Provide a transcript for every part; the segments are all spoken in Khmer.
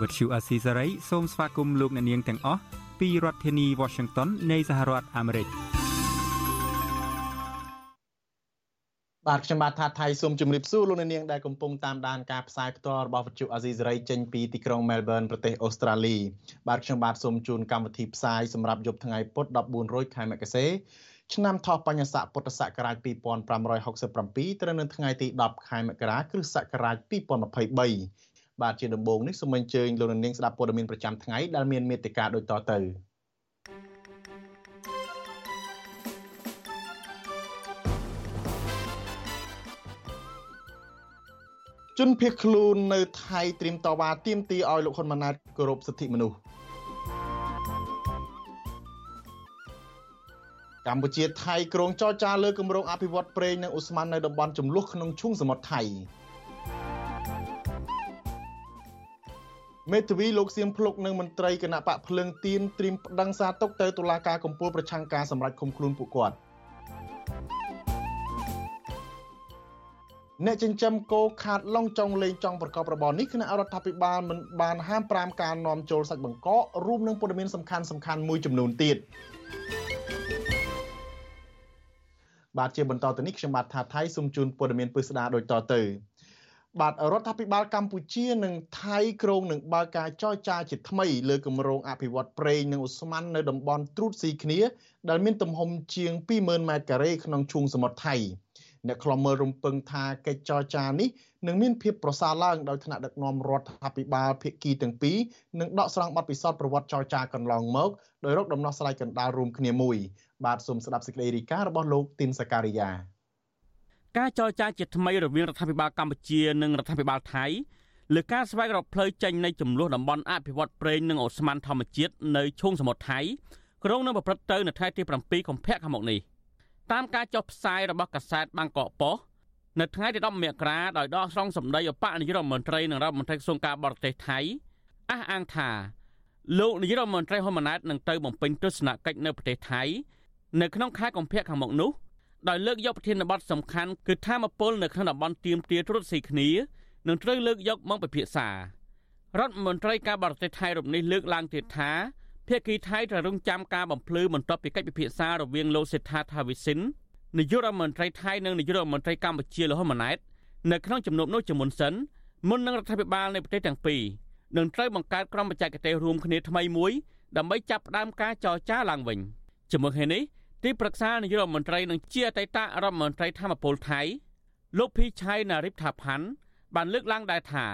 Azizi Serai ជាភាសាខ្មែរ Vuthu Azizi Serai សូមស្វាគមន៍លោកអ្នកនាងទាំងអស់ពីរដ្ឋធានី Washington នៃសហរដ្ឋអាមេរិកបាទខ្ញុំបាទថាថៃសូមជម្រាបសួរលោកអ្នកនាងដែលកំពុងតាមដានការផ្សាយផ្ទាល់របស់វិទ្យុអាស៊ីសេរីចេញពីទីក្រុង Melbourne ប្រទេសអូស្ត្រាលីបាទខ្ញុំបាទសូមជូនកម្មវិធីផ្សាយសម្រាប់យប់ថ្ងៃពុធ14រោចខែមករាឆ្នាំថោះបញ្ញស័កពុទ្ធសករាជ2567ត្រូវនៅថ្ងៃទី10ខែមករាគ្រិស្តសករាជ2023 បាទជាដំបូងនេះសូមអញ្ជើញលោកនាងស្ដាប់ព័ត៌មានប្រចាំថ្ងៃដែលមានមេត្តាដូចតទៅជនភៀសខ្លួននៅថៃត្រៀមតវ៉ាទាមទារឲ្យលោកហ៊ុនម៉ាណែតគោរពសិទ្ធិមនុស្សកម្ពុជាថៃក្រុងចរចាលើគម្រោងអភិវឌ្ឍប្រេងនិងឧស្ម័ននៅតំបន់ចំនួនក្នុងឈូងសមុទ្រថៃ មេធាវីលោកសៀមភ្លុកនិងមន្ត្រីគណៈបកភ្លើងទៀនត្រៀមប្តឹងសារទុកទៅតុលាការកំពូលប្រឆាំងការសម្រេចឃុំខ្លួនពួកគាត់អ្នកចិញ្ចឹមគោខាតឡុងចុងលេងចង់ប្រកបរបរនេះគណៈរដ្ឋាភិបាលមិនបានហាម5ការនាំចូលសាច់បង្កករួមនឹងព័ត៌មានសំខាន់សំខាន់មួយចំនួនទៀតបាទជាបន្តទៅនេះខ្ញុំបាទថាថៃសូមជូនព័ត៌មានពិស្ដារដូចតទៅ បាទរដ្ឋាភិបាលកម្ពុជានិងថៃក្រុងនឹងបើកការចរចាជាថ្មីលើគម្រោងអភិវឌ្ឍប្រេងនិងឧស្ម័ននៅតំបន់ត្រួតស៊ីគ្នាដែលមានទំហំជាង20000ម៉ែត្រការ៉េក្នុងឈូងសមុទ្រថៃអ្នកខ្លំមើលរំពឹងថាកិច្ចចរចានេះនឹងមានភាពប្រសើរឡើងដោយថ្នាក់ដឹកនាំរដ្ឋាភិបាលភាគីទាំងពីរនឹងដកស្រង់បទពិសោធន៍ប្រវត្តិចរចាកន្លងមកដោយរកដំណោះស្រាយកណ្ដាលរួមគ្នាមួយបាទសូមស្ដាប់សេចក្តីរីការបស់លោកទីនសការីយ៉ា ការចរចាជាថ្មីរវាងរដ្ឋាភិបាលកម្ពុជានិងរដ្ឋាភិបាលថៃលើការស្វែងរកផ្លូវចេញនៃចំនួនតំបន់អភិវឌ្ឍប្រេងនិងអូស្ម័នធម្មជាតិនៅឈូងសមុទ្រថៃក្រុងនឹងប្រព្រឹត្តទៅនៅថ្ងៃទី7កុម្ភៈខាងមុខនេះតាមការចុះផ្សាយរបស់កាសែតបាងកកប៉ុស្តិ៍នៅថ្ងៃទី10មករាដោយដកស្រង់សម្ដីអបនាយករដ្ឋមន្ត្រីនិងរដ្ឋមន្ត្រីក្រសួងការបរទេសថៃអះអាងថាលោកនាយករដ្ឋមន្ត្រីហ៊ុនម៉ាណែតនឹងទៅបំពេញទស្សនកិច្ចនៅប្រទេសថៃនៅក្នុងខែកុម្ភៈខាងមុខនោះ ដោយលើកយកប្រធានបទសំខាន់គឺធម្មពលនៅក្នុងតំបន់ទៀមទាត្រួតស៊ីគ្នានឹងត្រូវលើកយកមកពិភាក្សារដ្ឋមន្ត្រីការបរទេសថៃរូបនេះលើកឡើងទៀតថាភាគីថៃត្រូវរងចាំការបំភ្លឺបន្ទាប់ពីកិច្ចពិភាក្សារវាងលោកសេដ្ឋាថាវិសិននាយករដ្ឋមន្ត្រីថៃនិងនាយករដ្ឋមន្ត្រីកម្ពុជាលោកហ៊ុនម៉ាណែតនៅក្នុងជំនួបនោះជាមុនសិនមុននឹងរដ្ឋាភិបាលនៃប្រទេសទាំងពីរនឹងត្រូវបង្កើតក្រុមបច្ចេកទេសរួមគ្នាថ្មីមួយដើម្បីចាប់ផ្ដើមការចរចាឡើងវិញជាមួយគ្នានេះ ទីប្រឹក្សានាយករដ្ឋមន្ត្រីនិងជាអតីតរដ្ឋមន្ត្រីធម្មពលថៃលោកភីឆៃណារិបថាផាន់បានលើកឡើងដែរថា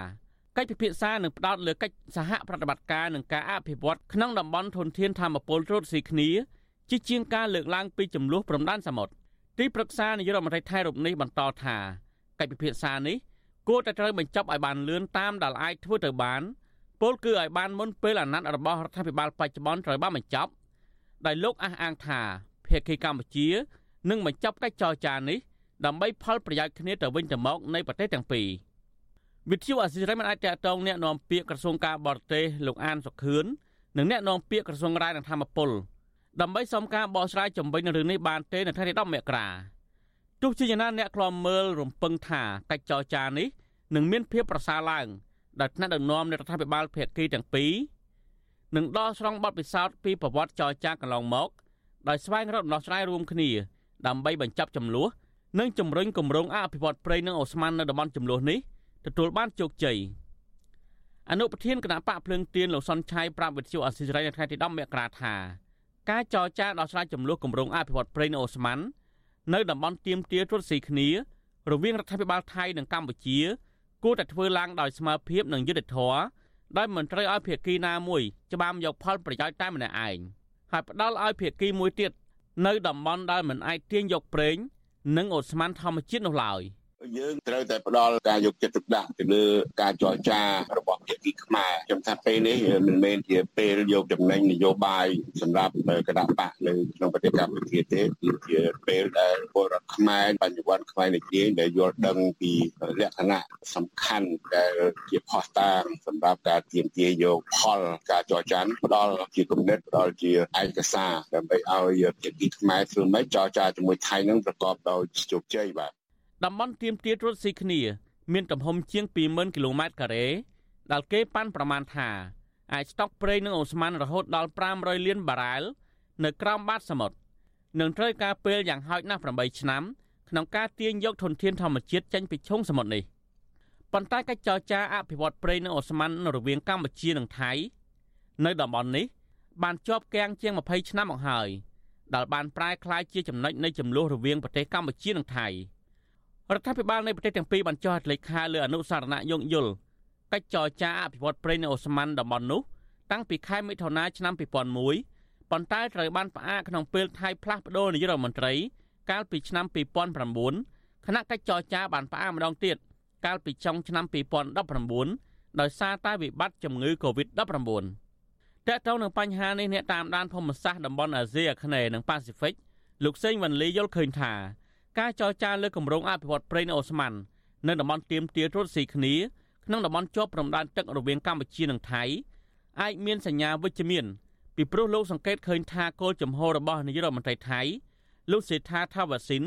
កិច្ចពិភាក្សានឹងផ្ដោតលើកិច្ចសហប្រតិបត្តិការនិងការអភិវឌ្ឍក្នុងតំបន់ធនធានធម្មពលត្រួតស៊ីគ្នាជាជាងការលើកឡើងពីចំនួនព្រំដែនសមុទ្រទីប្រឹក្សានាយករដ្ឋមន្ត្រីថៃរូបនេះបន្តថាកិច្ចពិភាក្សានេះគួរតែត្រូវបញ្ចប់ឲ្យបានលឿនតាមដែលអាចធ្វើទៅបានពលគឺឲ្យបានមុនពេលអាណត្តិរបស់រដ្ឋាភិបាលបច្ចុប្បន្នត្រូវបានបញ្ចប់ដោយលោកអះអាងថា ភាគីកម្ពុជានឹងបញ្ចប់កិច្ចចរចានេះដើម្បីផលប្រយោជន៍គ្នាទៅវិញទៅមកនៃប្រទេសទាំងពីរវិទ្យុអាស៊ីសេរីមិនអាចតតងแนะនាំពាក្យក្រសួងការបរទេសលោកអានសុខឿននិងแนะនាំពាក្យក្រសួងរាយនឹងធម្មពលដើម្បីសុំការបកស្រាយជំវិញនឹងរឿងនេះបានទេនៅថ្ងៃទី10មករាទោះជាយ៉ាងណាអ្នកខ្លាំមើលរំពឹងថាកិច្ចចរចានេះនឹងមានភាពប្រសើរឡើងដោយថ្នាក់ដឹកនាំនៃរដ្ឋាភិបាលភាគីទាំងពីរនឹងដោះស្រង់បទពិសោធន៍ពីប្រវត្តិចរចាកន្លងមក ដោយស្វែងរកដំណោះស្រាយរួមគ្នាដើម្បីបញ្ចប់ចំនួននិងជំរុញគម្រោងអភិវឌ្ឍប្រេងនិងអូស្ម័ននៅតំបន់ចំនួននេះទទួលបានជោគជ័យអនុប្រធានគណៈបកភ្លើងទៀនលោកសុនឆៃប្រាប់វិទ្យុអសិរ័យនៅថ្ងៃទី10មករាថាការចរចាដោះស្រាយចំនួនគម្រោងអភិវឌ្ឍប្រេងអូស្ម័ននៅតំបន់ទៀមទាទ្រុតស៊ីគ្នា រវាងរដ្ឋាភិបាលថៃនិងកម្ពុជា គួរតែធ្វើឡើងដោយស្មើភាពនិងយុត្តិធម៌ដោយមិនត្រូវឲ្យភាគីណាមួយច្បាមយកផលប្រយោជន៍តែម្នាក់ឯង ហើយផ្ដាល់ឲ្យភាគីមួយទៀតនៅតំបន់ដែលមិនអាចទាញយកប្រេង និងអូស្ម័នធម្មជាតិនោះឡើយ យើងត្រូវតែផ្ដល់ការយកចិត្តទុកដាក់ទៅលើការចរចារបស់ភាគីខ្មែរខ្ញុំថាពេលនេះមិនមែនជាពេលយកចំណេញនយោបាយសម្រាប់គណៈបកនៅក្នុងប្រទេសកម្ពុជាទេគឺជាពេលដែលពលរដ្ឋខ្មែរបញ្ញវន្តខ្មែរនិយាយដែលយល់ដឹងពីលក្ខណៈសំខាន់ដែលជាផុសតាងសម្រាប់ការទាមទារយកផលការចរចាផ្ដល់ជាគំនិតផ្ដល់ជាឯកសារដើម្បីឲ្យភាគីខ្មែរធ្វើម៉េចចរចាជាមួយថៃនឹងប្រកបដោយជោគជ័យបាទ តំបន់ទៀមទាត្រួតស៊ីគ្នា មានទំហំជាង20000គីឡូម៉ែត្រការ៉េដែលគេប៉ាន់ប្រមាណថាអាចស្តុកប្រេងនិងអូស្មန်រហូតដល់500លានបារ៉ែលនៅក្រោមបាតសមុទ្រនឹងត្រូវការពេលយ៉ាងហោចណាស់8ឆ្នាំក្នុងការទាញយកធនធានធម្មជាតិចេញពីឈូងសមុទ្រនេះប៉ុន្តែកិច្ចចរចាអភិវឌ្ឍប្រេងនិងអូស្មန်រវាងកម្ពុជានិងថៃនៅតំបន់នេះបានជាប់គាំងជាង20ឆ្នាំមកហើយដែលបានប្រែក្លាយជាចំណុចនៃចំនួនរវាងប្រទេសកម្ពុជានិងថៃ។ រដ្ឋាភិបាលនៃប្រទេសទាំងពីរបានចុះហត្ថលេខាលើអនុសារណៈយោគយល់កិច្ចចរចាអភិវឌ្ឍប្រេងនៅអូស្មန်តំបន់នោះតាំងពីខែមិថុនាឆ្នាំ2001ប៉ុន្តែត្រូវបានផ្អាកក្នុងពេលថៃផ្លាស់ប្តូរនាយករដ្ឋមន្ត្រី កាលពីឆ្នាំ2009គណៈកិច្ចចរចាបានផ្អាកម្ដងទៀតកាលពីចុងឆ្នាំ2019ដោយសារតែវិបត្តិជំងឺ Covid-19 តើតើនឹងបញ្ហានេះអ្នកតាមដានភូមិសាស្ត្រតំបន់អាស៊ីអាគ្នេយ៍និងប៉ាស៊ីហ្វិកលោកសេងវ៉ាន់លីយល់ឃើញថា ការចរចាលើគម្រោងអភិវឌ្ឍប្រេងអូស្មန်នៅតំបន់ទៀមទាត្រួតស៊ីគ្នាក្នុងតំបន់ជាប់ព្រំដែនទឹករវាងកម្ពុជានិងថៃអាចមានសញ្ញាវិជ្ជមានពីព្រោះលោកសង្កេតឃើញថាគោលជំហររបស់នាយករដ្ឋមន្ត្រីថៃលោកសេដ្ឋាថាវ៉ាស៊ីន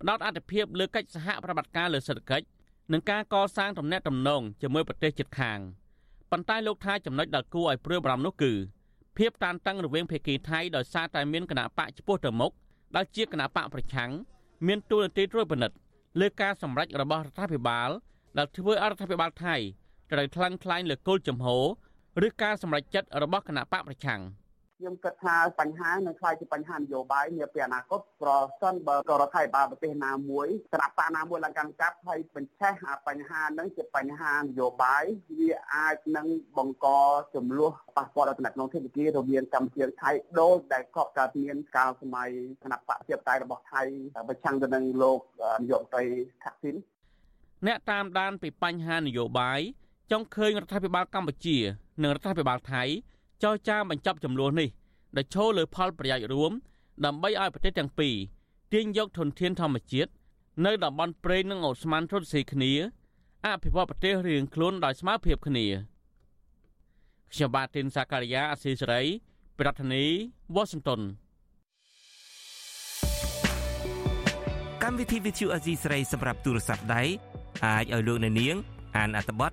ផ្ដោតអធិភាពលើកិច្ចសហប្រតិបត្តិការលើសេដ្ឋកិច្ចនិងការកសាងទំនាក់ទំនងជាមួយប្រទេសជិតខាងប៉ុន្តែលោកថាចំណុចដែលគួរឲ្យព្រួយបារម្ភនោះគឺភាពតានតឹងរវាងភាគីថៃដោយសារតែមានគណៈបកចំពោះទៅមុខដែលជាគណៈបកប្រឆាំង មានទូនាទីត្រួតពិនិត្យលើការសម្រេចរបស់រដ្ឋាភិបាលដែលធ្វើឲ្យរដ្ឋាភិបាលថៃត្រូវថ្លឹងថ្លែងលើគោលជំហរឬការសម្រេចចិត្តរបស់គណៈបកប្រឆាំង។ ខ្ញុំគិតថាបញ្ហានឹងខ្លាយជាបញ្ហានយោបាយនាពេលអនាគតប្រសិនបើរដ្ឋាភិបាលប្រទេសណាមួយស្រាប់បាណាមួយឡើងកាន់កាប់ហើយបញ្ឆេះបញ្ហានឹងជាបញ្ហានយោបាយវាអាចនឹងបង្កចំនួនប៉ះពាល់ដល់ទំនាក់ទំនងធិបតីរវាងកម្ពុជាថៃដូចដែលកប់កើតមានកាលសម័យគណៈបកជាបតៃរបស់ថៃប្រឆាំងទៅនឹងលោកនាយករដ្ឋមន្ត្រីថាក់ស៊ីនអ្នកតាមដានពីបញ្ហានយោបាយចង់ឃើញរដ្ឋាភិបាលកម្ពុជា និងរដ្ឋាភិបាលថៃ ចរចាបញ្ចប់ចំនួននេះដែលឈលលើផលប្រយោជន៍រួម ដើម្បីឲ្យប្រទេសទាំងពីរទាញយកធនធានធម្មជាតិនៅតំបន់ព្រៃនិងអូស្មန်រត់ស៊ីគ្នាអភិវឌ្ឍប្រទេសរៀងខ្លួនដោយស្មើភាពគ្នាខ្ញុំបាទទីនសាការីយ៉ាអស៊ីសេរីប្រធានាធិបតី Washington កម្មវិធី Vithu Azizi ស្រីសម្រាប់ទូរស័ព្ទដៃអាចឲ្យលោកអ្នកនាង អានអត្ថបទ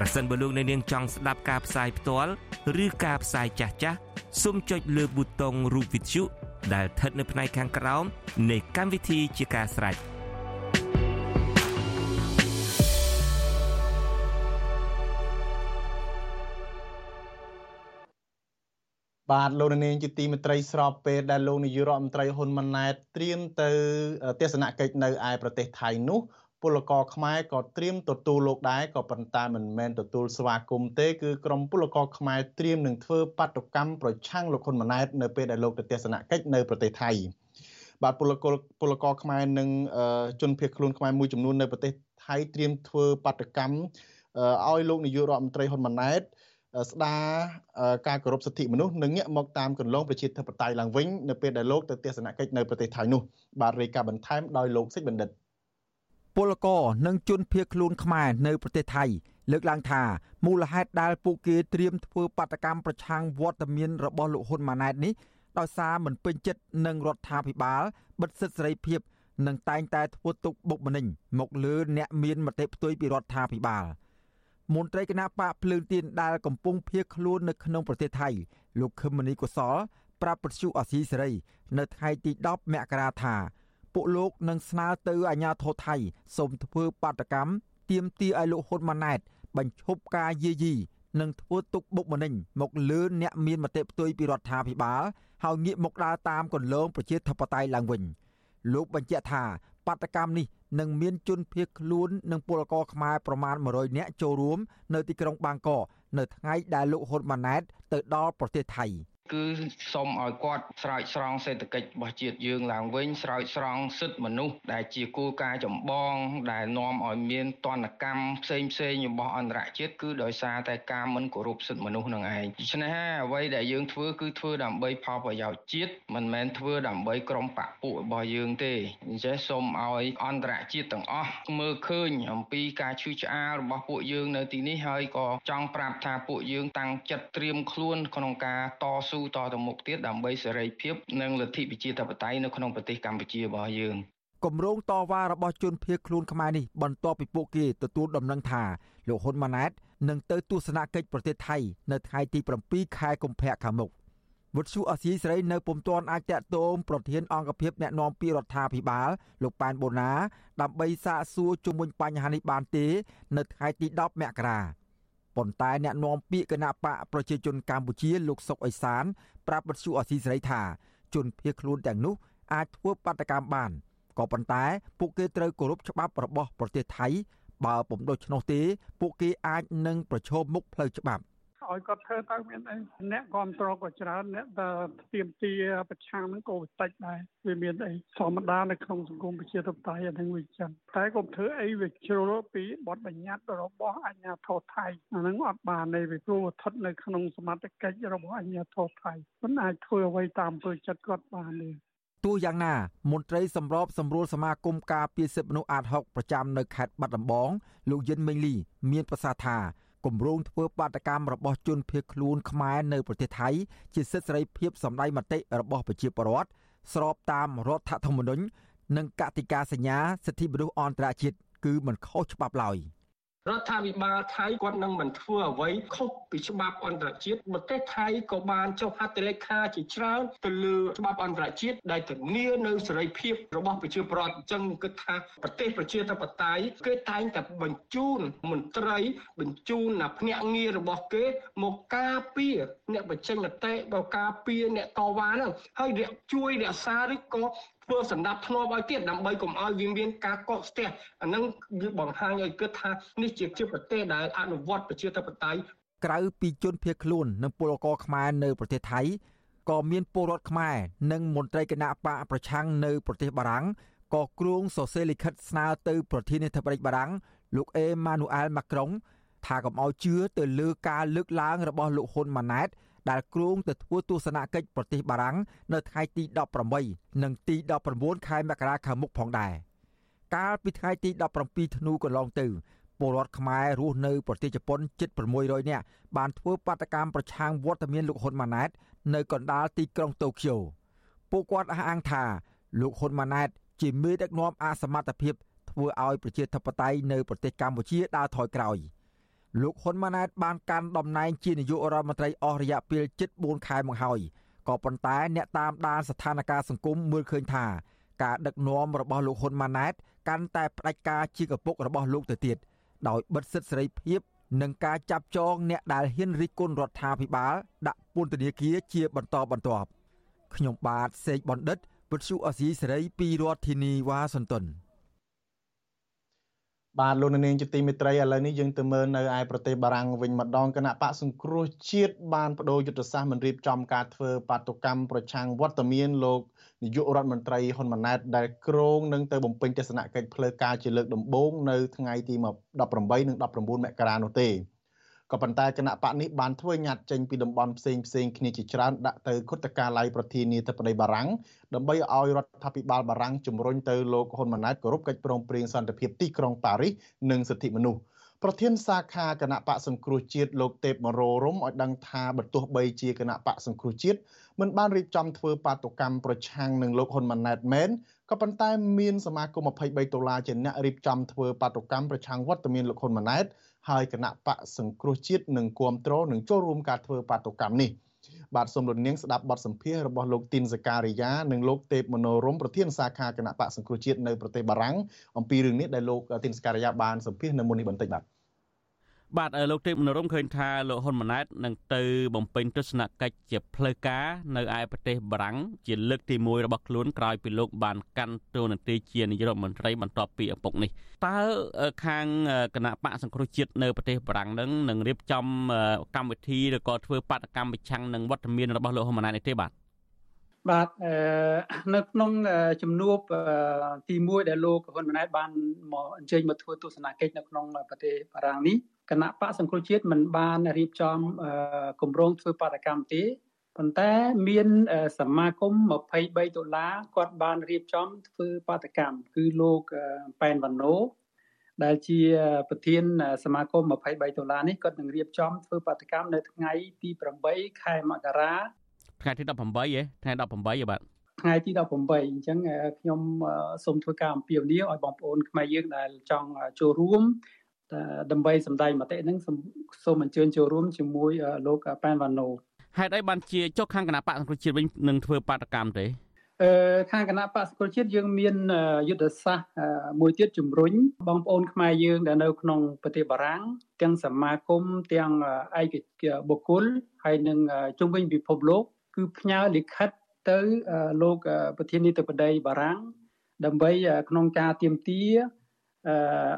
ប្រសិនបើលោកអ្នកនាងចង់ស្ដាប់ការផ្សាយផ្ទាល់ឬការផ្សាយចាស់ចាស់សូមចុចលើប៊ូតុងរូបវិទ្យុដែលស្ថិតនៅផ្នែកខាងក្រោមនៃកម្មវិធីជាការស្ដាយបាទលោកនាងជាទីមេត្រីស្របពេលដែលលោកនាយករដ្ឋមន្ត្រីហ៊ុនម៉ាណែតត្រៀមទៅទស្សនកិច្ចនៅឯប្រទេសថៃនោះ ពលករខ្មែរក៏ត្រៀមទទួលលោកដែរក៏ប៉ុន្តែមិនមែនទទួលស្វាគមន៍ទេគឺក្រុមពលករខ្មែរត្រៀមនឹងធ្វើបាតុកម្មប្រឆាំងលោកហ៊ុនម៉ាណែតនៅពេលដែលលោកទៅទស្សនកិច្ចនៅប្រទេសថៃបាទពលករពលករខ្មែរនិងជនភៀសខ្លួនខ្មែរមួយចំនួននៅប្រទេសថៃត្រៀមធ្វើបាតុកម្មឲ្យលោកនាយករដ្ឋមន្ត្រីហ៊ុនម៉ាណែតស្ដារការគោរពសិទ្ធិមនុស្សនិងងាកមកតាមកន្លងប្រជាធិបតេយ្យឡើងវិញនៅពេលដែលលោកទៅទស្សនកិច្ចនៅប្រទេសថៃនោះបាទរាយការណ៍បន្ថែមដោយលោកសិចបណ្ឌិត ពលករនិងជនភៀសខ្លួនខ្មែរនៅប្រទេសថៃលើកឡើងថាមូលហេតុដែលពួកគេត្រៀមធ្វើបាតកម្មប្រឆាំងវត្តមានរបស់លោកហ៊ុនម៉ាណែតនេះដោយសារមិនពេញចិត្តនឹងរដ្ឋាភិបាលបិទសិទ្ធិសេរីភាពនិងតែងតែធ្វើទុកបុកម្នេញមកលើអ្នកមានមតិផ្ទុយពីរដ្ឋាភិបាលមន្ត្រីគណៈបកភ្លើងទៀនដែលកំពុងភៀសខ្លួននៅក្នុងប្រទេសថៃលោកខឹមមនីកុសលប្រាប់ប្រជុអសីសេរី នៅថ្ងៃទី10មករាថា ពួកលោកនឹងស្នើទៅអាជ្ញាធរថៃសូមធ្វើបាតកម្មទាមទារឲ្យលោកហ៊ុនម៉ាណែត បញ្ឈប់ការយាយីនឹងធ្វើទុកបុកម្នេញមកលើអ្នកមានមតិផ្ទុយពីរដ្ឋាភិបាលហើយងាកមកដើរតាមគន្លងប្រជាធិបតេយ្យឡើងវិញលោកបញ្ជាក់ថាបាតកម្មនេះនឹងមានជនភៀសខ្លួននិងពលករខ្មែរប្រមាណ100នាក់ចូលរួម នៅទីក្រុងបាងកកនៅថ្ងៃដែលលោកហ៊ុនម៉ាណែតទៅដល់ប្រទេសថៃ គឺសូមឲ្យគាត់ស្រោចស្រង់សេដ្ឋកិច្ចរបស់ជាតិយើងឡើងវិញស្រោចស្រង់សិទ្ធិមនុស្សដែលជាគោលការណ៍ចម្បង ដែលនាំឲ្យមានទណ្ឌកម្មផ្សេងផ្សេងរបស់អន្តរជាតិគឺដោយសារតែការមិនគោរពសិទ្ធិមនុស្សនឹងឯងដូច្នេះហើយអ្វីដែលយើងធ្វើគឺធ្វើដើម្បីផលប្រយោជន៍ជាតិមិនមែនធ្វើដើម្បីក្រុមបកពួករបស់យើងទេអញ្ចឹងសូមឲ្យអន្តរជាតិទាំងអស់មើលឃើញអំពីការឈឺឆ្អាលរបស់ពួកយើងនៅទីនេះហើយក៏ចង់ប្រាប់ថាពួកយើងតាំងចិត្តត្រៀមខ្លួនក្នុងការតស៊ូស៊ូតទៅមុខទៀតដើម្បីសេរីភាពនិងលទ្ធិប្រជាធិបតេយ្យនៅក្នុងប្រទេសកម្ពុជារបស់យើងគម្រោងតវ៉ារបស់ជនភៀសខ្លួនខ្មែរនេះបន្ទាប់ពីពួកគេទទួលដំណឹងថាលោកហ៊ុនម៉ាណែតនឹងទៅទស្សនកិច្ចប្រទេសថៃនៅថ្ងៃទី7ខែកុម្ភៈខាងមុខវុទ្ធុអសីសេរីនៅពុំទាន់អាចតាក់ទងប្រធានអង្គភិបអ្នកណែនាំពីរដ្ឋាភិបាលលោកប៉ែនបូណាដើម្បីសាកសួរជុំវិញបញ្ហានេះបានទេ នៅថ្ងៃទី10មករា ប៉ុន្តែអ្នកនាំពាក្យគណៈបកប្រជាជនកម្ពុជាលោកសុកអេសាន ប្រាប់បទសុអសីសេរីថាជនភៀសខ្លួនទាំងនោះអាចធ្វើបាតកម្មបានក៏ប៉ុន្តែពួកគេត្រូវគោរពច្បាប់របស់ប្រទេសថៃបើពុំដូច្នោះទេ ពួកគេអាចនឹងប្រឈមមុខផ្លូវច្បាប់ ឲ្យគាត់ធ្វើទៅមានអីអ្នកគ្រប់គ្រងក៏ច្រើនអ្នកដែលទៀមទាប្រឆាំងហ្នឹងក៏តិចដែរវាមានអីធម្មតានៅក្នុងសង្គមប្រជាធិបតេយ្យអាហ្នឹងវាចឹងតែកុំធ្វើអីវាជ្រុលពីបទបញ្ញត្តិរបស់អាជ្ញាធរថៃអាហ្នឹងអត់បានទេវាព្រោះស្ថិតនៅក្នុងសមត្ថកិច្ចរបស់អាជ្ញាធរថៃមិនអាចធ្វើអ្វីតាមអំពើចិត្តគាត់បានទេទោះយ៉ាងណាមន្ត្រីសម្របសម្រួលសមាគមការពារសិទ្ធិមនុស្សអាត60ប្រចាំនៅខេត្តបាត់ដំបងលោកយិនមេងលី មានប្រសាសន៍ថា គម្រោងធ្វើបាតកម្មរបស់ជនភៀសខ្លួនខ្មែរនៅប្រទេសថៃជាសិទ្ធិសេរីភាពសម្ដែងមតិរបស់ប្រជាពលរដ្ឋស្របតាមរដ្ឋធម្មនុញ្ញនិងកតិកាសញ្ញាសិទ្ធិមនុស្សអន្តរជាតិគឺមិនខុសច្បាប់ឡើយ។ រដ្ឋាភិបាលថៃគាត់នឹងមិនធ្វើអ្វីខុសពីច្បាប់អន្តរជាតិប្រទេសថៃក៏បានចុះហត្ថលេខាជាច្រើនទៅលើច្បាប់អន្តរជាតិដែលធានានៅសេរីភាពរបស់ប្រជាពលរដ្ឋអញ្ចឹងគិតថាប្រទេសប្រជាធិបតេយ្យគេតែងតែបញ្ជូនមន្ត្រី បញ្ជូនភ្នាក់ងាររបស់គេមកការពារអ្នកបញ្ចេញមតិមកការពារអ្នកតវ៉ាហ្នឹងហើយជួយរក្សាឬក៏ ធ្វើសម្ដាប់ធ្នាប់ឲ្យទៀតដើម្បីកុំឲ្យវាមានការកកស្ទះអានឹងវាបង្ហាញឲ្យគិតថានេះជាជាប្រទេសដែលអនុវត្តប្រជាធិបតេយ្យក្រៅពីជនភៀសខ្លួននិងពលករខ្មែរនៅប្រទេសថៃក៏មានពលរដ្ឋខ្មែរនិងមន្ត្រីគណៈបកប្រឆាំងនៅប្រទេសបារាំងក៏គ្រោងសរសេរលិខិតស្នើទៅប្រធានាធិបតីបារាំងលោកអេម៉ានូអែលម៉ាក្រុងថាកុំឲ្យជឿទៅលើការលើកឡើងរបស់លោកហ៊ុនម៉ាណែត ដែលគ្រោងទៅធ្វើទស្សនកិច្ចប្រទេសបារាំងនៅថ្ងៃទី18និងទី19ខែមករាខាងមុខផងដែរកាលពីថ្ងៃទី17ធ្នូកន្លងទៅពលរដ្ឋខ្មែររស់នៅប្រទេសជប៉ុនជិត600នាក់បានធ្វើបាតកម្មប្រឆាំងវត្តមានលោកហ៊ុនម៉ាណែតនៅកណ្ដាលទីក្រុងតូក្យូពួកគាត់អះអាងថាលោកហ៊ុនម៉ាណែតជាមេដឹកនាំអសមត្ថភាពធ្វើឲ្យប្រជាធិបតេយ្យនៅប្រទេសកម្ពុជាដើរថយក្រោយ។ លោកហ៊ុនម៉ាណែតបានកាន់តំណែងជានាយករដ្ឋមន្ត្រីអស់រយៈពេលជិត4ខែមកហើយក៏ប៉ុន្តែអ្នកតាមដានស្ថានភាពសង្គមមើលឃើញថាការដឹកនាំរបស់លោកហ៊ុនម៉ាណែតកាន់តែផ្ដាច់ការជាកពុករបស់លោកទៅទៀតដោយបិទសិទ្ធិសេរីភាពនិងការចាប់ចងអ្នកដែលហ៊ានរិះគន់រដ្ឋាភិបាលដាក់ពន្ធនាគារជាបន្តបន្ទាប់ខ្ញុំបាទសេកបណ្ឌិតវិទ្យុអសីសេរីពីរដ្ឋធានីវ៉ាស៊ីនតោន បាទលោកនាងជាទីមេត្រីឥឡូវនេះយើងទៅមើលនៅឯប្រទេសបារាំងវិញម្ដងគណៈបកសង្គ្រោះជាតិបានបដូរយុទ្ធសាស្ត្រមិនរៀបចំការធ្វើបាតុកម្មប្រឆាំងវត្តមានលោកនាយករដ្ឋមន្ត្រីហ៊ុនម៉ាណែតដែលគ្រោងនឹងទៅបំពេញទស្សនកិច្ចផ្លូវការជាលើកដំបូងនៅថ្ងៃទី18និង19មករានោះទេ ក៏ប៉ុន្តែគណៈបកនេះបានធ្វើញត្តិចេញពីតំបន់ផ្សេងផ្សេងគ្នាជាច្រើនដាក់ទៅគុតកាឡៃប្រធានាធិបតីបារាំងដើម្បីឲ្យរដ្ឋាភិបាលបារាំងជំរុញទៅលោកហ៊ុនម៉ាណែតគោរពកិច្ចព្រមព្រៀងសន្តិភាពទីក្រុងប៉ារីសនិងសិទ្ធិមនុស្សប្រធានសាខាគណៈបកសង្គ្រោះជាតិលោកទេពមរោរមឲ្យដឹងថាបើទោះបីជាគណៈបកសង្គ្រោះជាតិមិនបានរៀបចំធ្វើបាតុកម្មប្រឆាំងនឹងលោកហ៊ុនម៉ាណែតមែនក៏ប៉ុន្តែមានសមាគម23ដុល្លារជាអ្នករៀបចំធ្វើបាតុកម្មប្រឆាំងវត្តមានលោកហ៊ុនម៉ាណែត ហើយគណៈបកសង្គ្រោះជាតិនឹងគ្រប់គ្រងនឹងចូលរួមការធ្វើបាតុកម្មនេះបាទសូមលោកនាងស្ដាប់បទសម្ភាសន៍របស់លោកទីនសការីយ៉ានិងលោកទេពមនោរមប្រធានសាខាគណៈបកសង្គ្រោះជាតិនៅប្រទេសបារាំងអំពីរឿងនេះដែលលោកទីនសការីយ៉ាបានសម្ភាសន៍នៅមុននេះបន្តិចបាទ បាទលោកទេពនរមឃើញថាលោកហ៊ុនម៉ាណែតនឹងទៅបំពេញទស្សនកិច្ចជាផ្លូវការនៅឯប្រទេសបារាំងជាលើកទី1របស់ខ្លួនក្រោយពីលោកបានកាន់តួនាទីជានាយករដ្ឋមន្ត្រីបន្ទាប់ពីឪពុកនេះតើខាងគណៈបកសង្គ្រោះជាតិនៅប្រទេសបារាំងនឹងនឹងរៀបចំកម្មវិធីឬក៏ធ្វើបដកម្មប្រឆាំងនឹងវត្តមានរបស់លោកហ៊ុនម៉ាណែតនេះទេបាទបាទនៅក្នុងជំនួបទី1ដែលលោកហ៊ុនម៉ាណែតបានមកអញ្ជើញមកធ្វើទស្សនកិច្ចនៅក្នុងប្រទេសបារាំងនេះ គណៈបកសង្គ្រោះជាតិមិនបានរៀបចំគម្រោងធ្វើបាតកម្មទេប៉ុន្តែមានសមាគម23ដុល្លារគាត់បានរៀបចំធ្វើបាតកម្មគឺលោកប៉ែនវ៉ាណូដែលជាប្រធានសមាគម23ដុល្លារនេះគាត់នឹងរៀបចំធ្វើបាតកម្មនៅថ្ងៃទី8ខែមករាថ្ងៃទី18ហ៎ថ្ងៃ18ហ៎បាទថ្ងៃទី18អញ្ចឹងខ្ញុំសូមធ្វើការអំពាវនាវឲ្យបងប្អូនខ្មែរយើងដែលចង់ចូលរួម ដើម្បីសម្ដែងមតិហ្នឹងសូមអញ្ជើញចូលរួមជាមួយលោកប៉ែនវ៉ាណូហេតុអីបានជាចុះខាងគណៈបកសង្គ្រោះជាតិវិញនឹងធ្វើបាតកម្មទេអឺខាងគណៈបកសង្គ្រោះជាតិយើងមានយុទ្ធសាស្ត្រមួយទៀតជំរុញបងប្អូនខ្មែរយើងដែលនៅក្នុងប្រទេសបារាំងទាំងសមាគមទាំងឯកបុគ្គលហើយនឹងជុំវិញពិភពលោក គឺផ្ញើលិខិតទៅលោកប្រធានាធិបតីបារាំងដើម្បីក្នុងការទៀមទា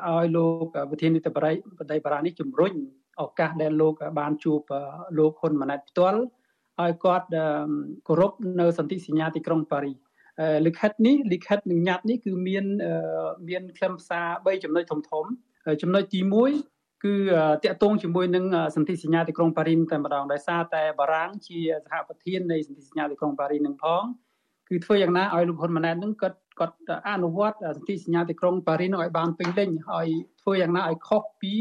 ឲ្យលោកប្រធានាធិបតីបតីបារាំងនេះជំរុញឱកាសដែលលោកបានជួបលោកហ៊ុនម៉ាណែតផ្ទាល់ឲ្យគាត់គោរពនៅសន្ធិសញ្ញាទីក្រុងប៉ារីលិខិតនេះលិខិតនឹងញត្តិនេះគឺមានមានខ្លឹមសារ3ចំណុចធំធំចំណុចទី1គឺតកតងជាមួយនឹងសន្ធិសញ្ញាទីក្រុងប៉ារីតែម្ដងដោយសារតែបារាំងជាសហប្រធាននៃសន្ធិសញ្ញាទីក្រុងប៉ារីនឹងផងគឺធ្វើយ៉ាងណាឲ្យលោកហ៊ុនម៉ាណែតនឹងគាត់ គាត់អនុវត្តសន្ធិសញ្ញាទីក្រុងប៉ារីនោះឲ្យបានពេញលេញឲ្យធ្វើយ៉ាងណាឲ្យខុសពី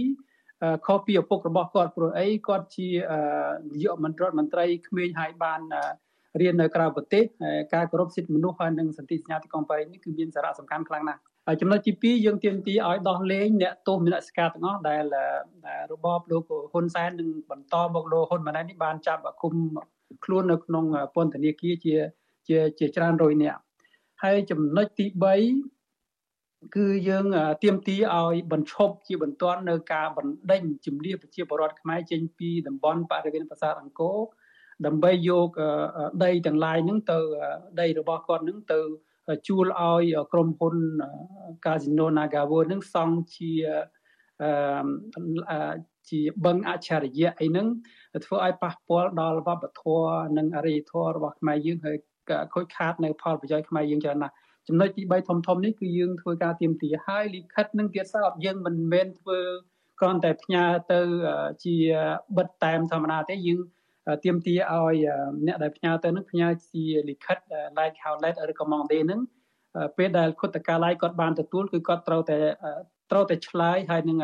ខុសពីឪពុករបស់គាត់ព្រោះអីគាត់ជានាយកមន្ត្រីមន្ត្រីក្មេងហើយបានរៀននៅក្រៅប្រទេសការគោរពសិទ្ធិមនុស្សហើយនិងសន្ធិសញ្ញាទីក្រុងប៉ារីនេះគឺមានសារៈសំខាន់ខ្លាំងណាស់ហើយចំណុចទី2យើងទាមទារឲ្យដោះលែងអ្នកទោសមានអសការទាំងអស់ដែលរបបលោកហ៊ុនសែននឹងបន្តមកលោកហ៊ុនម៉ាណែតនេះបានចាប់គុំខ្លួននៅក្នុងពន្ធនាគារជាជាជាច្រើនរយនាក់ ហើយចំណុចទី3គឺយើងទៀមទីឲ្យបញ្ឈប់ជាបន្ទាន់នៅការបណ្ដេញជំនះប្រជាពលរដ្ឋខ្មែរចេញពីតំបន់បរិវេណប្រាសាទអង្គរដើម្បីយកដីទាំងឡាយហ្នឹងទៅដីរបស់គាត់ហ្នឹងទៅជួលឲ្យក្រុមហ៊ុន Casino Nagaworld ហ្នឹងសង់ជាជាបឹងអច្ឆរិយៈអីហ្នឹងធ្វើឲ្យប៉ះពាល់ដល់វប្បធម៌និងអរិយធម៌របស់ខ្មែរយើងហើយ ខូចខាតនៅផលប្រយោជន៍ខ្មែរយើងច្រើនណាស់ចំណុចទី3ធំធំនេះគឺយើងធ្វើការទៀមទាហើយលិខិតនឹងទៀតសោតយើងមិនមែនធ្វើគ្រាន់តែផ្ញើទៅជាបិទតែមធម្មតាទេយើងទៀមទាឲ្យអ្នកដែលផ្ញើទៅនឹងផ្ញើជាលិខិត like how let recommend នឹងពេលដែលខុទ្ទកាល័យគាត់បានទទួលគឺគាត់ត្រូវតែត្រូវតែឆ្លើយហើយនឹង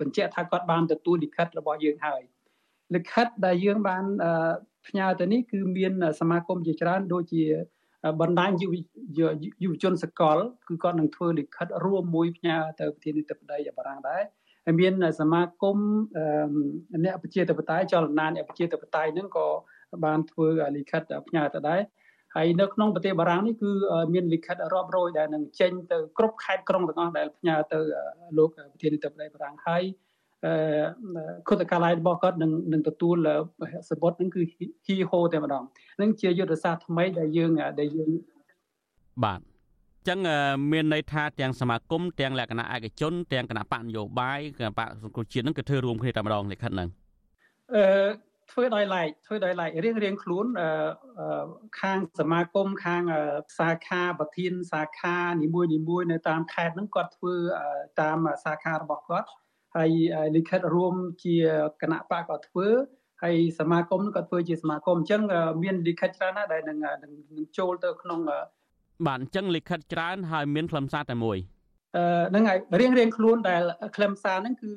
បញ្ជាក់ថាគាត់បានទទួលលិខិតរបស់យើងហើយលិខិតដែលយើងបាន ផ្ញើទៅនេះគឺមានសមាគមជាច្រើនដូចជាបណ្ដាញយុវយុវជនសកលគឺគាត់នឹងធ្វើលិខិតរួមមួយផ្ញើទៅប្រធានាធិបតីបារាំងដែរហើយមានសមាគមអ្នកប្រជាធិបតេយ្យចលនាអ្នកប្រជាធិបតេយ្យហ្នឹងក៏បានធ្វើលិខិតផ្ញើទៅដែរហើយនៅក្នុងប្រទេសបារាំងនេះគឺមានលិខិតរាប់រយដែលនឹងចេញទៅគ្រប់ខេត្តក្រុងទាំងអស់ដែលផ្ញើទៅលោកប្រធានាធិបតីបារាំងហើយ គុតកាល័យរបស់គាត់នឹងនឹងទទួលសបុតនឹងគឺហ៊ីហូតែម្ដងនឹងជាយុទ្ធសាស្ត្រថ្មីដែលយើងដែលយើងបាទចឹងមានន័យថាទាំងសមាគមទាំងលក្ខណៈឯកជនទាំងគណៈបកនយោបាយគណៈបកសង្គមជាតិនឹងគឺធ្វើរួមគ្នាតែម្ដងលិខិតហ្នឹងអឺធ្វើដោយឡែកធ្វើដោយឡែករៀងរៀងខ្លួនខាងសមាគមខាងសាខាប្រធានសាខានីមួយនីមួយនៅតាមខេត្តហ្នឹងគាត់ធ្វើតាមសាខារបស់គាត់ ហើយលិខិតរួមជាគណៈបកក៏ធ្វើហើយសមាគមក៏ធ្វើជាសមាគមអញ្ចឹងមានលិខិតច្រើនណាស់ដែលនឹងនឹងចូលទៅក្នុងបាទអញ្ចឹងលិខិតច្រើនហើយមានខ្លឹមសារតែមួយអឺហ្នឹងហើយរៀងរៀងខ្លួនដែលខ្លឹមសារហ្នឹងគឺ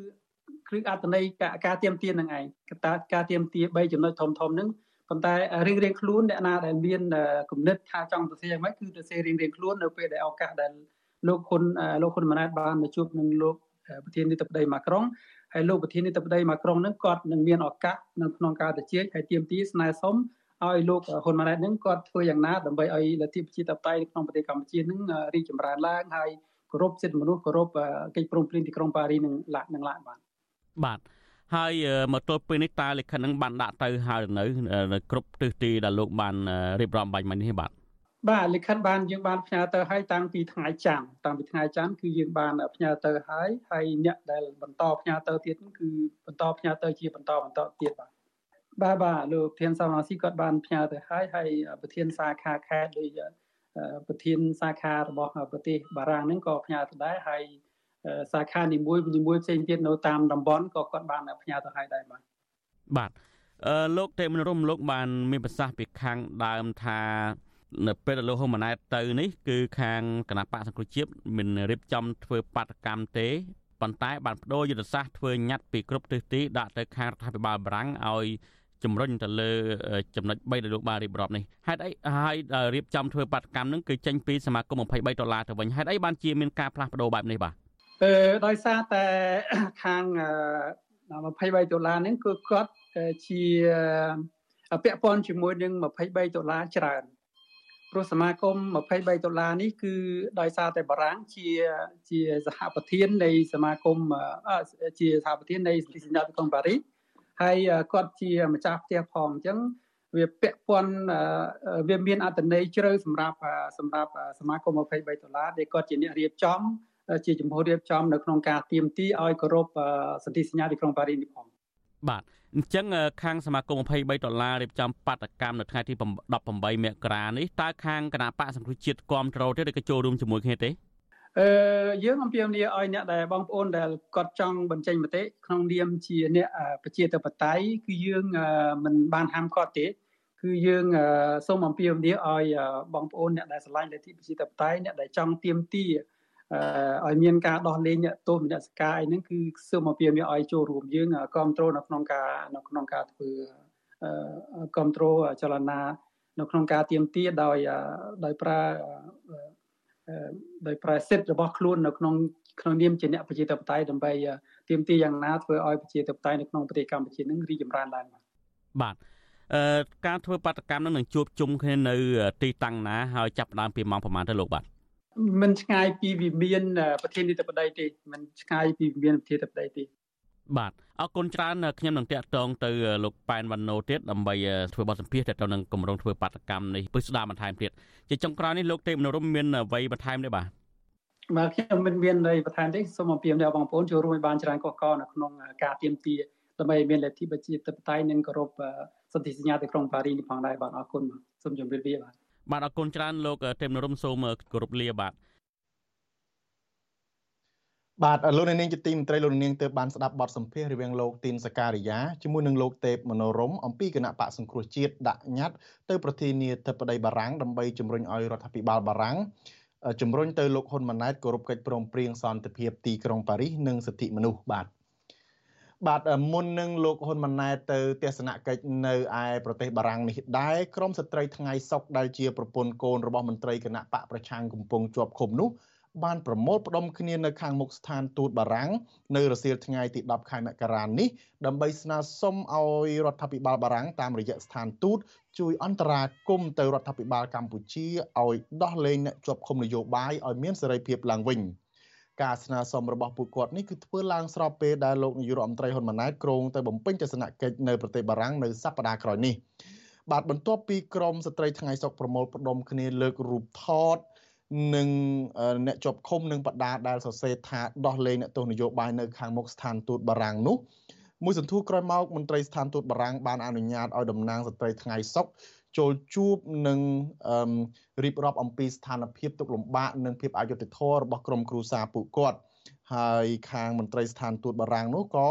គ្រឹះអត្តន័យការទៀមទានហ្នឹងឯងកតាការទៀមទា3ចំណុចធំធំហ្នឹងប៉ុន្តែរៀងរៀងខ្លួនអ្នកណាដែលមានគំនិតថាចង់ទៅសេយ៉ាងម៉េចគឺទៅសេរៀងរៀងខ្លួននៅពេលដែលឱកាសដែលលោកហ៊ុនលោកហ៊ុនម៉ាណែតបានមកជួបនឹងលោក ប្រធានាធិបតីម៉ាក្រុងហើយលោកប្រធានាធិបតីម៉ាក្រុងនឹងគាត់នឹងមានឱកាសនៅក្នុងការទៅជាហើយទាមទារស្នើសុំឲ្យលោកហ៊ុនម៉ាណែតនឹងគាត់ធ្វើយ៉ាងណាដើម្បីឲ្យលទ្ធិប្រជាធិបតេយ្យក្នុងប្រទេសកម្ពុជានឹងរីកចម្រើនឡើងហើយគោរពសិទ្ធិមនុស្សគោរពកិច្ចព្រមព្រៀងទីក្រុងប៉ារីនឹងឡាក់នឹងឡាក់បាទបាទហើយមកទល់ពេលនេះតើលិខិតនឹងបានដាក់ទៅហើយនៅនៅគ្រប់ទិសទីដែលលោកបានរៀបរាប់បាញ់មិញនេះបាទ បាទលិខិតបានយើងបានផ្ញើទៅឲ្យតាំងពីថ្ងៃច័ន្ទតាំងពីថ្ងៃច័ន្ទគឺយើងបានផ្ញើទៅឲ្យហើយអ្នកដែលបន្តផ្ញើទៅទៀតគឺបន្តផ្ញើទៅជាបន្តបន្តទៀតបាទបាទបាទលោកប្រធានសមរស៊ីគាត់បានផ្ញើទៅឲ្យហើយប្រធានសាខាខេត្តដូចប្រធានសាខារបស់ប្រទេសបារាំងហ្នឹងក៏ផ្ញើទៅដែរហើយសាខានីមួយនីមួយផ្សេងទៀតនៅតាមតំបន់ក៏គាត់បានផ្ញើទៅឲ្យដែរបាទបាទអឺលោកទេមនរមលោកបានមានប្រសាសន៍ពីខាងដើមថា នៅពេលដែលលោកហ៊ុនម៉ាណែតទៅនេះគឺខាងគណៈបកសង្គ្រោះជាតិមិនរៀបចំធ្វើបាតកម្មទេប៉ុន្តែបានបដូរយុទ្ធសាស្ត្រធ្វើញត្តិពីគ្រប់ទិសទីដាក់ទៅខាងរដ្ឋាភិបាលបារាំងឲ្យជំរុញទៅលើចំណុច3ដែលលោកបានរៀបរាប់នេះហេតុអីហើយរៀបចំធ្វើបាតកម្មនឹងគឺចេញពីសមាគម23ដុល្លារទៅវិញហេតុអីបានជាមានការផ្លាស់ប្ដូរបែបនេះបាទអឺដោយសារតែខាង23ដុល្លារហ្នឹងគឺគាត់ជាពាក់ព័ន្ធជាមួយនឹង23ដុល្លារច្រើន ព្រោះសមាគម23ដុល្លារនេះគឺដោយសារតែបារាំងជាជាសហប្រធាននៃសមាគមជាសហប្រធាននៃសន្ធិសញ្ញាក្រុងប៉ារីសហើយគាត់ជាម្ចាស់ផ្ទះផងអញ្ចឹងវាពាក់ព័ន្ធវាមានអត្ថន័យជ្រៅសម្រាប់សម្រាប់សមាគម23ដុល្លារដែលគាត់ជាអ្នករៀបចំជាចំហរៀបចំនៅក្នុងការទៀមទីឲ្យគោរពសន្ធិសញ្ញាទីក្រុងប៉ារីសនេះផង បាទអញ្ចឹងខាងសមាគម23ដុល្លាររៀបចំបាតកម្មនៅថ្ងៃទី18មករានេះតើខាងគណៈបកសង្គ្រោះជាតិគាំទ្រទេឬក៏ចូលរួមជាមួយគ្នាទេអឺយើងអំពាវនាវឲ្យអ្នកដែលបងប្អូនដែលគាត់ចង់បញ្ចេញមតិក្នុងនាមជាអ្នកប្រជាធិបតេយ្យគឺយើងមិនបានហាមឃាត់ទេ គឺយើងសូមអំពាវនាវឲ្យបងប្អូនអ្នកដែលឆ្លាញ់លទ្ធិប្រជាធិបតេយ្យអ្នកដែលចង់ទៀមទា ឲ្យមានការដោះលែងអ្នកទោសមនសិការអីហ្នឹងគឺសូមអំពាវនាវឲ្យចូលរួមយើងគ្រប់គ្រងនៅក្នុងការនៅក្នុងការធ្វើគ្រប់គ្រងចលនានៅក្នុងការទៀមទាដោយដោយប្រើដោយប្រើសិទ្ធិរបស់ខ្លួននៅក្នុងក្នុងនាមជាអ្នកប្រជាធិបតេយ្យដើម្បីទៀមទាយ៉ាងណាធ្វើឲ្យប្រជាធិបតេយ្យនៅក្នុងប្រទេសកម្ពុជានឹងរីកចម្រើនឡើងបាទបាទអឺការធ្វើបាតកម្មនឹងជួបជុំគ្នានៅទីតាំងណាហើយចាប់ផ្ដើមពីម៉ោងប្រហែលទៅលោកបាទ មិនឆ្ងាយពីវិមានប្រធានាធិបតីទេមិនឆ្ងាយពីវិមានប្រធានាធិបតីទេបាទអរគុណច្រើនខ្ញុំនឹងតាក់ទងទៅលោកប៉ែនវណ្ណូទៀតដើម្បីធ្វើបទសម្ភាសន៍ទៅនឹងគម្រោងធ្វើបាតកម្មនេះពិស្ដារបន្ថែមទៀតជាចុងក្រោយនេះលោកទេពនរមមានអ្វីបន្ថែមទេបាទបាទខ្ញុំមិនមានអ្វីបន្ថែមទេសូមអំពាវនាវបងប្អូនចូលរួមឲ្យបានច្រើនកកកនៅក្នុងការទៀមទាដើម្បីមានលទ្ធិប្រជាធិបតេយ្យនិងគោរពសន្ធិសញ្ញាទីក្រុងប៉ារីសនេះផងដែរបាទអរគុណសូមជម្រាបលាបាទ បាទអរគុណច្រើនលោកទេពនរមសូមគោរពលាបាទបាទលោកនាងជាទីមន្ត្រីលោកនាងទើបបានស្ដាប់បទសម្ភាសន៍រវាងលោកទីនសការីយ៉ាជាមួយនឹងលោកទេពមនោរមអំពីគណៈបកសង្គ្រោះជាតិដាក់ញត្តិទៅប្រធានាធិបតីបារាំងដើម្បីជំរុញឲ្យរដ្ឋាភិបាលបារាំងជំរុញទៅលោកហ៊ុនម៉ាណែតគោរពកិច្ចព្រមព្រៀងសន្តិភាពទីក្រុងប៉ារីសនិងសិទ្ធិមនុស្សបាទ បាទមុននឹងលោកហ៊ុនម៉ាណែតទៅទស្សនកិច្ចនៅឯប្រទេសបារាំងនេះដែរក្រមស្ត្រីថ្ងៃសុកដែលជាប្រពន្ធកូនរបស់មន្ត្រីគណៈបកប្រឆាំងកំពុងជាប់ឃុំនោះបានប្រមូលផ្ដុំគ្នានៅខាងមុខស្ថានទូតបារាំងនៅរសៀលថ្ងៃទី10ខែមករានេះដើម្បីស្នើសុំឲ្យរដ្ឋាភិបាលបារាំងតាមរយៈស្ថានទូតជួយអន្តរាគមន៍ទៅរដ្ឋាភិបាលកម្ពុជាឲ្យដោះលែងអ្នកជាប់ឃុំនយោបាយឲ្យមានសេរីភាពឡើងវិញ ការស្នើសុំរបស់ពួកគាត់នេះគឺធ្វើឡើងស្របពេលដែលលោកនាយករដ្ឋមន្ត្រីហ៊ុនម៉ាណែតគ្រោងទៅបំពេញទស្សនកិច្ចនៅប្រទេសបារាំងនៅសប្តាហ៍ក្រោយនេះបាទបន្ទាប់ពីក្រមស្ត្រីថ្ងៃសុកប្រមូលផ្ដុំគ្នាលើករូបថតនិងអ្នកជាប់ឃុំនិងបដាដែលសរសេរថាដោះលែងអ្នកទោសនយោបាយនៅខាងមុខស្ថានទូតបារាំងនោះមួយសន្ទុះក្រោយមកមន្ត្រីស្ថានទូតបារាំងបានអនុញ្ញាតឲ្យតំណាងស្ត្រីថ្ងៃសុក ចូលជួបនិងរៀបរាប់អំពីស្ថានភាពទុកលំបាកនិងភាពអយុត្តិធម៌របស់ក្រុមគ្រួសារពួកគាត់ហើយខាងមន្ត្រីស្ថានទូតបារាំងនោះក៏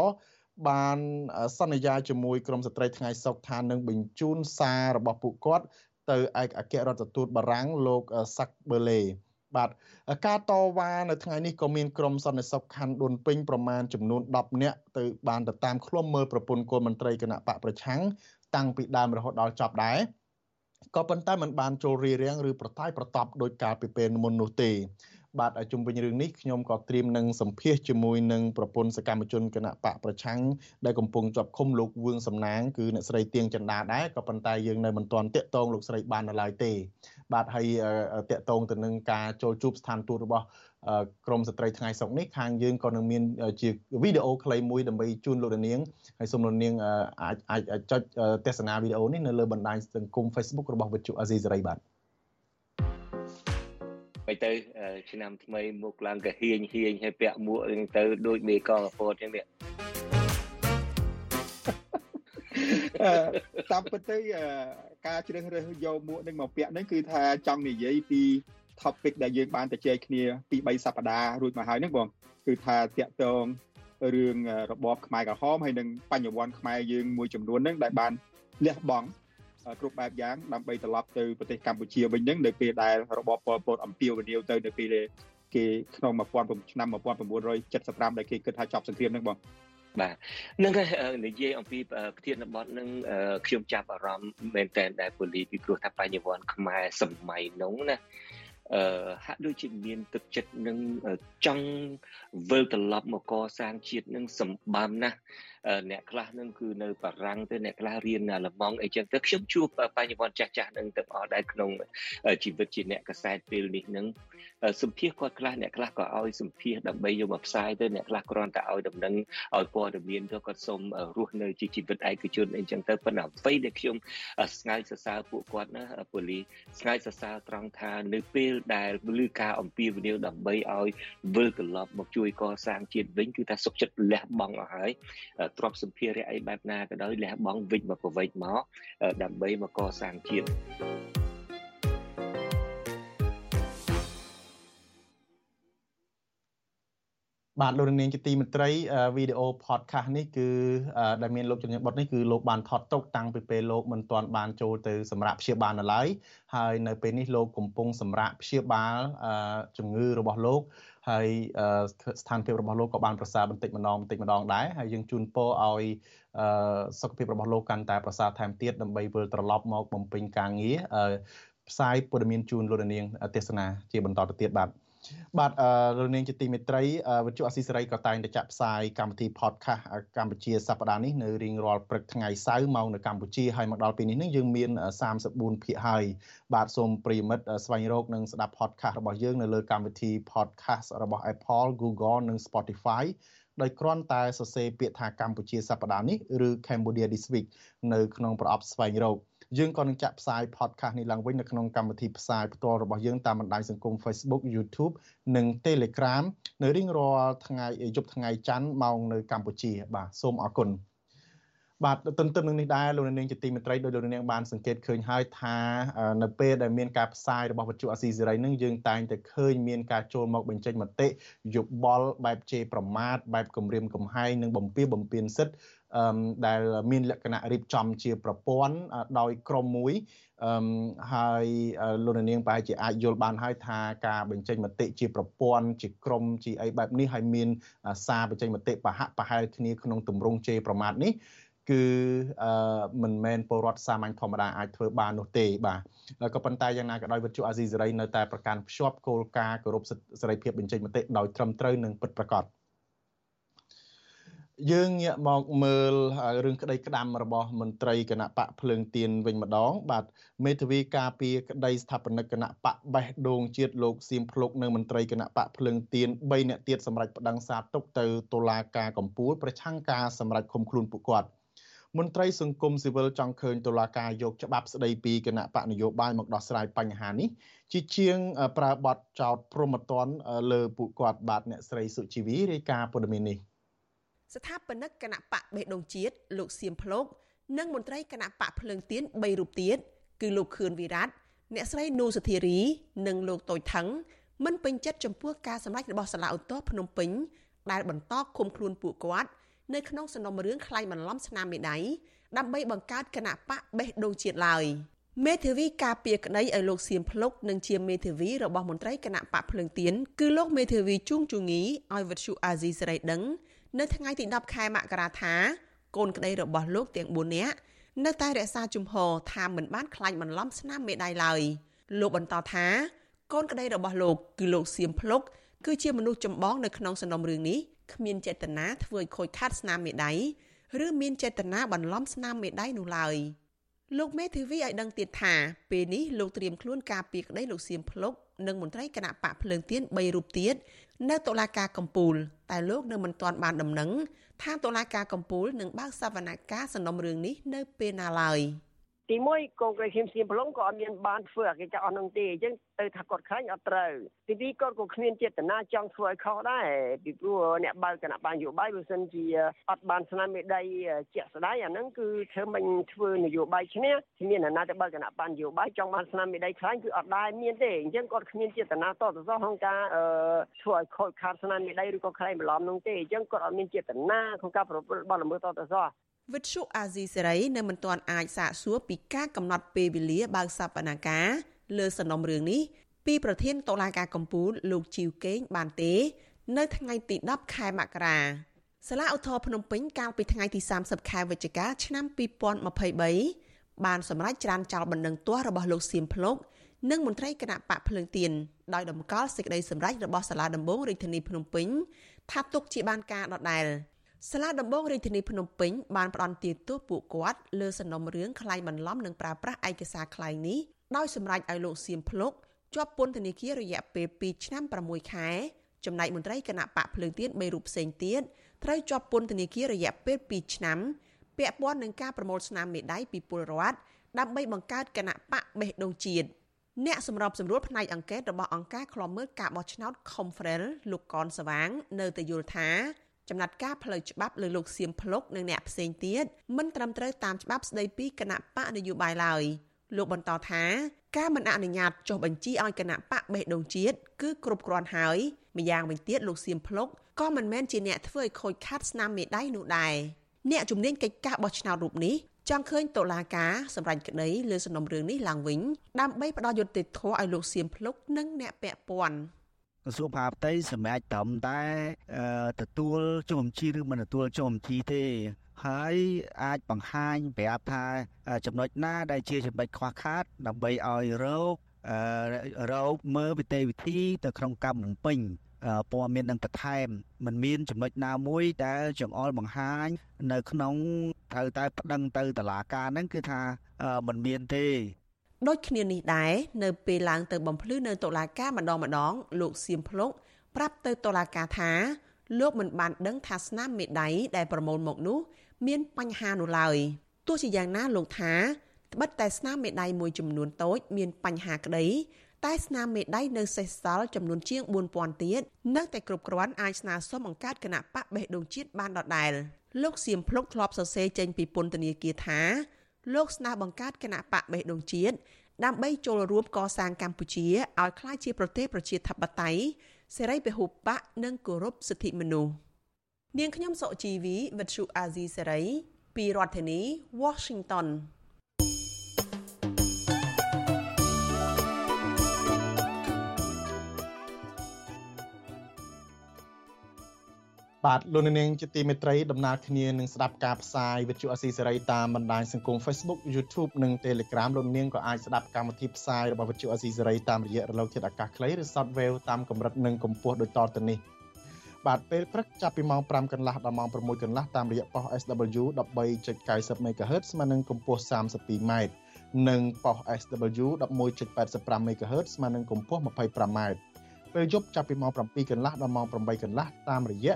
បានសន្យាជាមួយក្រុមស្ត្រីថ្ងៃសុកថានឹងបញ្ជូនសាររបស់ពួកគាត់ ទៅឯកអគ្គរដ្ឋទូតបារាំងលោកសាក់បឺលេបាទការតវ៉ានៅថ្ងៃនេះក៏មានក្រុមសន្តិសុខខណ្ឌដួនពេញប្រមាណចំនួន10នាក់ទៅបានទៅតាមឃ្លាំមើលប្រពន្ធគោលមន្ត្រីគណៈបកប្រឆាំងតាំងពីដើមរហូតដល់ចប់ដែរ ក៏ប៉ុន្តែมันបានចូលរៀបរៀងឬប្រតាយប្រតប់ដោយកាលពីពេលមុននោះទេបាទជុំវិញរឿងនេះខ្ញុំក៏ត្រៀមនឹងសម្ភាសជាមួយនឹងប្រពន្ធសកម្មជនគណៈបកប្រឆាំងដែលកំពុងជាប់ឃុំលោកវឿងសំណាងគឺអ្នកស្រីទៀងចន្ទាដែរក៏ប៉ុន្តែយើងនៅមិនទាន់តាក់ទងលោកស្រីបាននៅឡើយទេបាទហើយតកតងទៅនឹងការចូលជួបស្ថានទូតរបស់ ក្រមស្ត្រីថ្ងៃសុកនេះខាងយើងក៏នឹងមានជាវីដេអូខ្លីមួយដើម្បីជូនលោកនាងហើយសូមលោកនាងអាចអាចចុចទស្សនាវីដេអូនេះនៅលើបណ្ដាញសង្គម Facebook របស់វិទ្យុអាស៊ីសេរីបាទទៅទៅឆ្នាំថ្មីមុខឡើងកាហៀងហៀងហើយពាក់មួកហ្នឹងទៅដូចមេកងពតអញ្ចឹងនេះតាមពិតទៅការជ្រើសរើសយកមួកនឹងមកពាក់ហ្នឹងគឺថាចង់និយាយពី topic ដែលយើងបានទៅជែកគ្នាពី3សប្តាហ៍រួចមកហើយហ្នឹងបងគឺថាតាក់ទងរឿងរបបខ្មែរក្រហមហើយនឹងបញ្ញវន្តខ្មែរយើងមួយចំនួនហ្នឹងដែលបានលះបង់គ្រប់បែបយ៉ាងដើម្បីត្រឡប់ទៅប្រទេសកម្ពុជាវិញហ្នឹងនៅពេលដែលរបបប៉ុលពតអំពាវនាវទៅនៅពេលគេក្នុង19ឆ្នាំ1975ដែលគេគិតថាចប់សង្គ្រាមហ្នឹងបងបាទនឹងនិយាយអំពីប្រធានបទនឹងខ្ញុំចាប់អារម្មណ៍មែនតើដែលពូលីពីព្រោះថាបញ្ញវន្តខ្មែរសម័យនោះណា អឺហាក់ដូចជាមានទឹកចិត្តនឹងចង់វិលត្រឡប់មកកសាងជាតិនឹងសម្បំណាស់អ្នកខ្លះនឹងគឺនៅបារាំងទៅអ្នកខ្លះរៀនអាល្លឺម៉ង់អីចឹងទៅខ្ញុំជួបបញ្ញវន្តចាស់ចាស់នឹងទាំងអស់ដែរក្នុងជីវិតជាអ្នកកសែតពេលនេះនឹងសម្ភាសគាត់ខ្លះអ្នកខ្លះក៏ឲ្យសម្ភាសដើម្បីយកមកផ្សាយទៅអ្នកខ្លះគ្រាន់តែឲ្យដំណឹងឲ្យព័ត៌មានទៅគាត់សុំរស់នៅជាជីវិតឯកជនអីចឹងទៅប៉ុន្តែអ្វីដែលខ្ញុំស្ងាយសរសើរពួកគាត់ណាពូលីស្ងាយសរសើរត្រង់ថានៅពេលដែលលឺការអំពាវនាវដើម្បីឲ្យវិលត្រឡប់មកជួយកសាងជាតិវិញគឺថាសុខចិត្តលះបង់អស់ហើយទ្រព្យសម្ភារៈអីបែបណាក៏ដោយលះបង់វិញមកប្រវេចមកដើម្បីមកកសាងជាតិបាទលោកនាងជាទីមេត្រីវីដេអូ podcast នេះគឺដែលមានលោកជំនាញបុតនេះគឺលោកបានថតទុកតាំងពីពេលលោកមិនទាន់បានចូលទៅសម្រាប់ព្យាបាលនៅឡើយហើយនៅពេលនេះលោកកំពុងសម្រាប់ព្យាបាលជំងឺរបស់លោក ហើយស្ថានភាពរបស់លោកក៏បានប្រសើរបន្តិចម្ដងបន្តិចម្ដងដែរហើយយើងជូនពរឲ្យសុខភាពរបស់លោកកាន់តែប្រសើរថែមទៀតដើម្បីវិលត្រឡប់មកបំពេញការងារផ្សាយព័ត៌មានជូនលោកនាងទេសនាជាបន្តទៅទៀតបាទ បាទលោកនាងជាទីមេត្រីវិទ្យុអស៊ីសេរីក៏តែងតែចាក់ផ្សាយកម្មវិធី podcast កម្ពុជាសប្តាហ៍នេះនៅរៀងរាល់ព្រឹកថ្ងៃសៅរ៍ម៉ោងនៅកម្ពុជាហើយមកដល់ពេលនេះនឹងយើងមាន34ភាគហើយបាទសូមប្រិយមិត្តស្វែងរកនិងស្ដាប់ podcast របស់យើងនៅលើកម្មវិធី podcast របស់ Apple Google និង Spotify ដោយគ្រាន់តែសរសេរពាក្យថាកម្ពុជាសប្តាហ៍នេះឬ Cambodia This Week នៅក្នុងប្រអប់ស្វែងរក យើងក៏នឹងចាក់ផ្សាយ podcast នេះឡើងវិញនៅក្នុងកម្មវិធីផ្សាយផ្ទាល់របស់យើងតាមបណ្ដាញសង្គម Facebook YouTube និង Telegram នៅរៀងរាល់ថ្ងៃយប់ថ្ងៃច័ន្ទម៉ោងនៅកម្ពុជាបាទសូមអរគុណបាទទន្ទឹមនឹងនេះដែរលោកនាងជាទីមេត្រីដោយលោកនាងបានសង្កេតឃើញហើយថានៅពេលដែលមានការផ្សាយរបស់វិទ្យុអាស៊ីសេរីនឹងយើងតែងតែឃើញមានការចូលមកបញ្ចេញមតិយោបល់បែបជេរប្រមាថបែបគំរាមកំហែងនិងបំពារបំពានសិទ្ធិ ដែលមានលក្ខណៈរៀបចំជាប្រព័ន្ធដោយក្រុមមួយអឺហើយលោកនាងប្រហែលជាអាចយល់បានហើយថាការបញ្ចេញមតិជាប្រព័ន្ធជាក្រុមជាអីបែបនេះហើយមានសារបញ្ចេញមតិប្រហាក់ប្រហែលគ្នាក្នុងទម្រង់ជេរប្រមាថនេះគឺអឺមិនមែនពលរដ្ឋសាមញ្ញធម្មតាអាចធ្វើបាននោះទេបាទក៏ប៉ុន្តែយ៉ាងណាក៏ដោយវិទ្យុអាស៊ីសេរីនៅតែប្រកាន់ភ្ជាប់គោលការណ៍គោរពសិទ្ធិសេរីភាពបញ្ចេញមតិដោយត្រឹមត្រូវនិងពិតប្រាកដ យើងងាកមកមើលរឿងក្តីក្តាំរបស់មន្ត្រីគណៈបកភ្លើងទៀនវិញម្ដង បាទមេធាវីការពីក្តីស្ថាបនិកគណៈបកបេះដូងជាតិលោកសៀមភ្លុកនិងមន្ត្រីគណៈបកភ្លើងទៀន3នាក់ទៀតសម្រាប់ប្តឹងសារទុកទៅតុលាការកំពូលប្រឆាំងការសម្រេចឃុំខ្លួនពួកគាត់មន្ត្រីសង្គមស៊ីវិលចង់ឃើញតុលាការយកច្បាប់ស្តីពីគណៈបកនយោបាយមកដោះស្រាយបញ្ហានេះជាជាងប្រើបទចោតព្រមត្តនលើពួកគាត់បាទអ្នកស្រីសុជីវីរាយការណ៍ព័ត៌មាននេះ ស្ថាបនិកគណៈបកបេះដូងជាតិលោកសៀមភ្លោកនិងមន្ត្រីគណៈបកភ្លើងទៀន3រូបទៀតគឺលោកខឿនវិរៈអ្នកស្រីនូសុធារីនិងលោកតូចថងមិនពេញចិត្តចំពោះការសម្ដែងរបស់សាលាឧទ្ធរភ្នំពេញដែលបន្តឃុំខ្លួនពួកគាត់នៅក្នុងសំណុំរឿងខ្លាញ់បន្លំស្នាមមេដៃដើម្បីបង្កើតគណៈបកបេះដូងជាតិឡើយមេធាវីការពារក្តីឲ្យលោកសៀមភ្លុកនិងជាមេធាវីរបស់មន្ត្រីគណៈបកភ្លើងទៀនគឺលោកមេធាវីជួងជូងីឲ្យវិទ្យុអាស៊ីសេរីដឹង នៅថ្ងៃទី10ខែមករាថាកូនក្តីរបស់លោកទាំង4នាក់នៅតែរក្សាជំហរថាមិនបានខ្លាញ់បន្លំស្នាមមេដៃឡើយលោកបន្តថាកូនក្តីរបស់លោកគឺលោកសៀមភ្លុកគឺជាមនុស្សចម្បងនៅក្នុងសំណុំរឿងនេះគ្មានចេតនាធ្វើឲ្យខូចខាតស្នាមមេដៃឬមានចេតនាបន្លំស្នាមមេដៃនោះឡើយលោកមេធាវីឲ្យដឹងទៀតថាពេលនេះលោកត្រៀមខ្លួនការពីក្តីលោកសៀមភ្លុកនិងមន្ត្រីគណៈបកភ្លើងទៀន3រូបទៀត នៅតុលាការកំពូលតែលោកនៅមិនទាន់បានដំណឹងថាតុលាការកំពូលនឹងបើកសវនកម្មសំណុំរឿងនេះនៅពេលណាឡើយ។ ទី1កងក្រេឈាមសៀមប្លុងក៏អត់មានបានធ្វើអកិច្ចអស់នោះទេអញ្ចឹងទៅថាគាត់ខ្លាញ់អត់ត្រូវទី2គាត់ក៏គ្មានចេតនាចង់ធ្វើឲ្យខុសដែរពីព្រោះអ្នកបើកគណៈបញ្ញយោបាយបើសិនជាអត់បានស្នាមមេដៃជាក់ស្ដែងអាហ្នឹងគឺធ្វើមិនធ្វើនយោបាយឈ្នះគ្មានអ្នកណាទៅបើកគណៈបញ្ញយោបាយចង់បានស្នាមមេដៃខ្លាញ់គឺអត់ដែរមានទេអញ្ចឹងគាត់គ្មានចេតនាតទៅសោះក្នុងការធ្វើឲ្យខូចខាតស្នាមមេដៃឬក៏ខ្លែងបន្លំនោះទេអញ្ចឹងគាត់អត់មានចេតនាក្នុងការប្រព្រឹត្តបទល្មើសតទៅសោះ វិទ្យុអាស៊ីសេរីនៅមិនទាន់អាចសាកសួរពីការកំណត់ពេលវេលាបើកសវនាការលើសំណុំរឿងនេះពីប្រធានតុលាការកំពូលលោកជីវកេងបានទេ នៅថ្ងៃទី10ខែមករាសាលាឧទ្ធរភ្នំពេញកាលពីថ្ងៃទី30ខែវិច្ឆិកាឆ្នាំ2023បានសម្រេចច្រានចោលបណ្ដឹងទាស់របស់លោកសៀមភ្លុកនិងមន្ត្រីគណៈបកភ្លើងទៀនដោយដំកល់សេចក្តីសម្រេចរបស់សាលាដំបងរាជធានីភ្នំពេញថាទុកជាបានការដដែល សាលាដំបងរាជធានីភ្នំពេញបានផ្ដន្ទាទោសពួកគាត់លើសំណុំរឿងក្លែងបន្លំនិងប្រើប្រាស់ឯកសារក្លែងនេះដោយសម្រេចឲ្យលោកសៀមភ្លុកជាប់ពន្ធនាគាររយៈពេល2ឆ្នាំ6ខែចំណែកមន្ត្រីគណៈបកភ្លើងទៀន3រូបផ្សេងទៀតត្រូវជាប់ពន្ធនាគាររយៈពេល2ឆ្នាំពាក់ព័ន្ធនឹងការប្រមូលស្នាមមេដៃពីពលរដ្ឋដើម្បីបង្កើតគណៈបកបេះដូងជាតិអ្នកសម្របសម្រួលផ្នែកអង្កេតរបស់អង្គការឃ្លាំមើលការបោះឆ្នោត Confrel លោកកនសវាង នៅតែយល់ថា ចំណាត់ការផ្លូវច្បាប់លើលោកសៀមភ្លុកនិងអ្នកផ្សេងទៀតមិនត្រឹមត្រូវតាមច្បាប់ស្តីពីគណៈបកនយោបាយឡើយលោកបន្តថាការមិនអនុញ្ញាតចុះបញ្ជីឲ្យគណៈបកបេះដូងជាតិគឺគ្រប់គ្រាន់ហើយម្យ៉ាងវិញទៀតលោកសៀមភ្លុកក៏មិនមែនជាអ្នកធ្វើឲ្យខូចខាតស្នាមមេដៃនោះដែរអ្នកជំនាញកិច្ចការបោះឆ្នោតរូបនេះចង់ឃើញតុលាការសម្រេចក្តីលើសំណុំរឿងនេះឡើងវិញដើម្បីផ្ដល់យុត្តិធម៌ឲ្យលោកសៀមភ្លុកនិងអ្នកពាក់ព័ន្ធ ក្រសួងមហាផ្ទៃសម្រាប់ត្រឹមតែទទួលចុះបញ្ជីឬមិនទទួលចុះបញ្ជីទេហើយអាចបង្ហាញប្រាប់ថាចំណុចណាដែលជាចំណុចខ្វះខាតដើម្បីឲ្យរោគរោគមើលវិទ្យាវិធីទៅក្នុងកម្មបំពេញព័ត៌មាននឹងបន្ថែមมันមានចំណុចណាមួយដែលចង្អុលបង្ហាញនៅក្នុងត្រូវតែប្តឹងទៅតុលាការហ្នឹងគឺថាมันមានទេ ដូចគ្នានេះដែរនៅពេលឡើងទៅបំភ្លឺនៅតុលាការម្ដងម្ដង លោកសៀមភ្លុកប្រាប់ទៅតុលាការថាលោកមិនបានដឹងថាស្នាមមេដៃដែលប្រមូលមកនោះ មានបញ្ហានោះឡើយទោះជាយ៉ាងណាលោកថាត្បិតតែស្នាមមេដៃមួយចំនួនតូច មានបញ្ហាក្តីតែស្នាមមេដៃនៅសេសសល់ចំនួនជាង4000ទៀតនៅតែគ្រប់គ្រាន់អាចស្នើសុំបង្កើតគណៈបកបេះដូងជាតិបានដដែលលោកសៀមភ្លុកធ្លាប់សរសេរចេញពីពន្ធនាគារថា លោកស្នើបង្កើតគណៈបកបេះដូងជាតិដើម្បីចូលរួមកសាងកម្ពុជាឲ្យក្លាយជាប្រទេសប្រជាធិបតេយ្យសេរីពហុបកនិងគោរពសិទ្ធិមនុស្សនាងខ្ញុំសុជីវីវិទ្យុអាស៊ីសេរីពីរដ្ឋធានី Washington បាទលោកនាងជាទីមេត្រីដំណើរគ្នានឹងស្ដាប់ការផ្សាយវិទ្យុអស៊ីសេរីតាមបណ្ដាញសង្គម Facebook YouTube និង Telegram លោកនាងក៏អាចស្ដាប់កម្មវិធីផ្សាយរបស់វិទ្យុអស៊ីសេរីតាមរយៈរលកធាតុអាកាសខ្លីឬ Shortwave តាមកម្រិតនិងកម្ពស់ដូចតទៅនេះបាទពេលព្រឹកចាប់ពីម៉ោង5កន្លះដល់ម៉ោង6កន្លះតាមរយៈប៉ុស SW 13.90 MHz ស្មើនឹងកម្ពស់ 32m និងប៉ុស SW 11.85 MHz ស្មើនឹងកម្ពស់ 25m ពេលយប់ចាប់ពីម៉ោង7កន្លះដល់ម៉ោង8កន្លះតាមរយៈ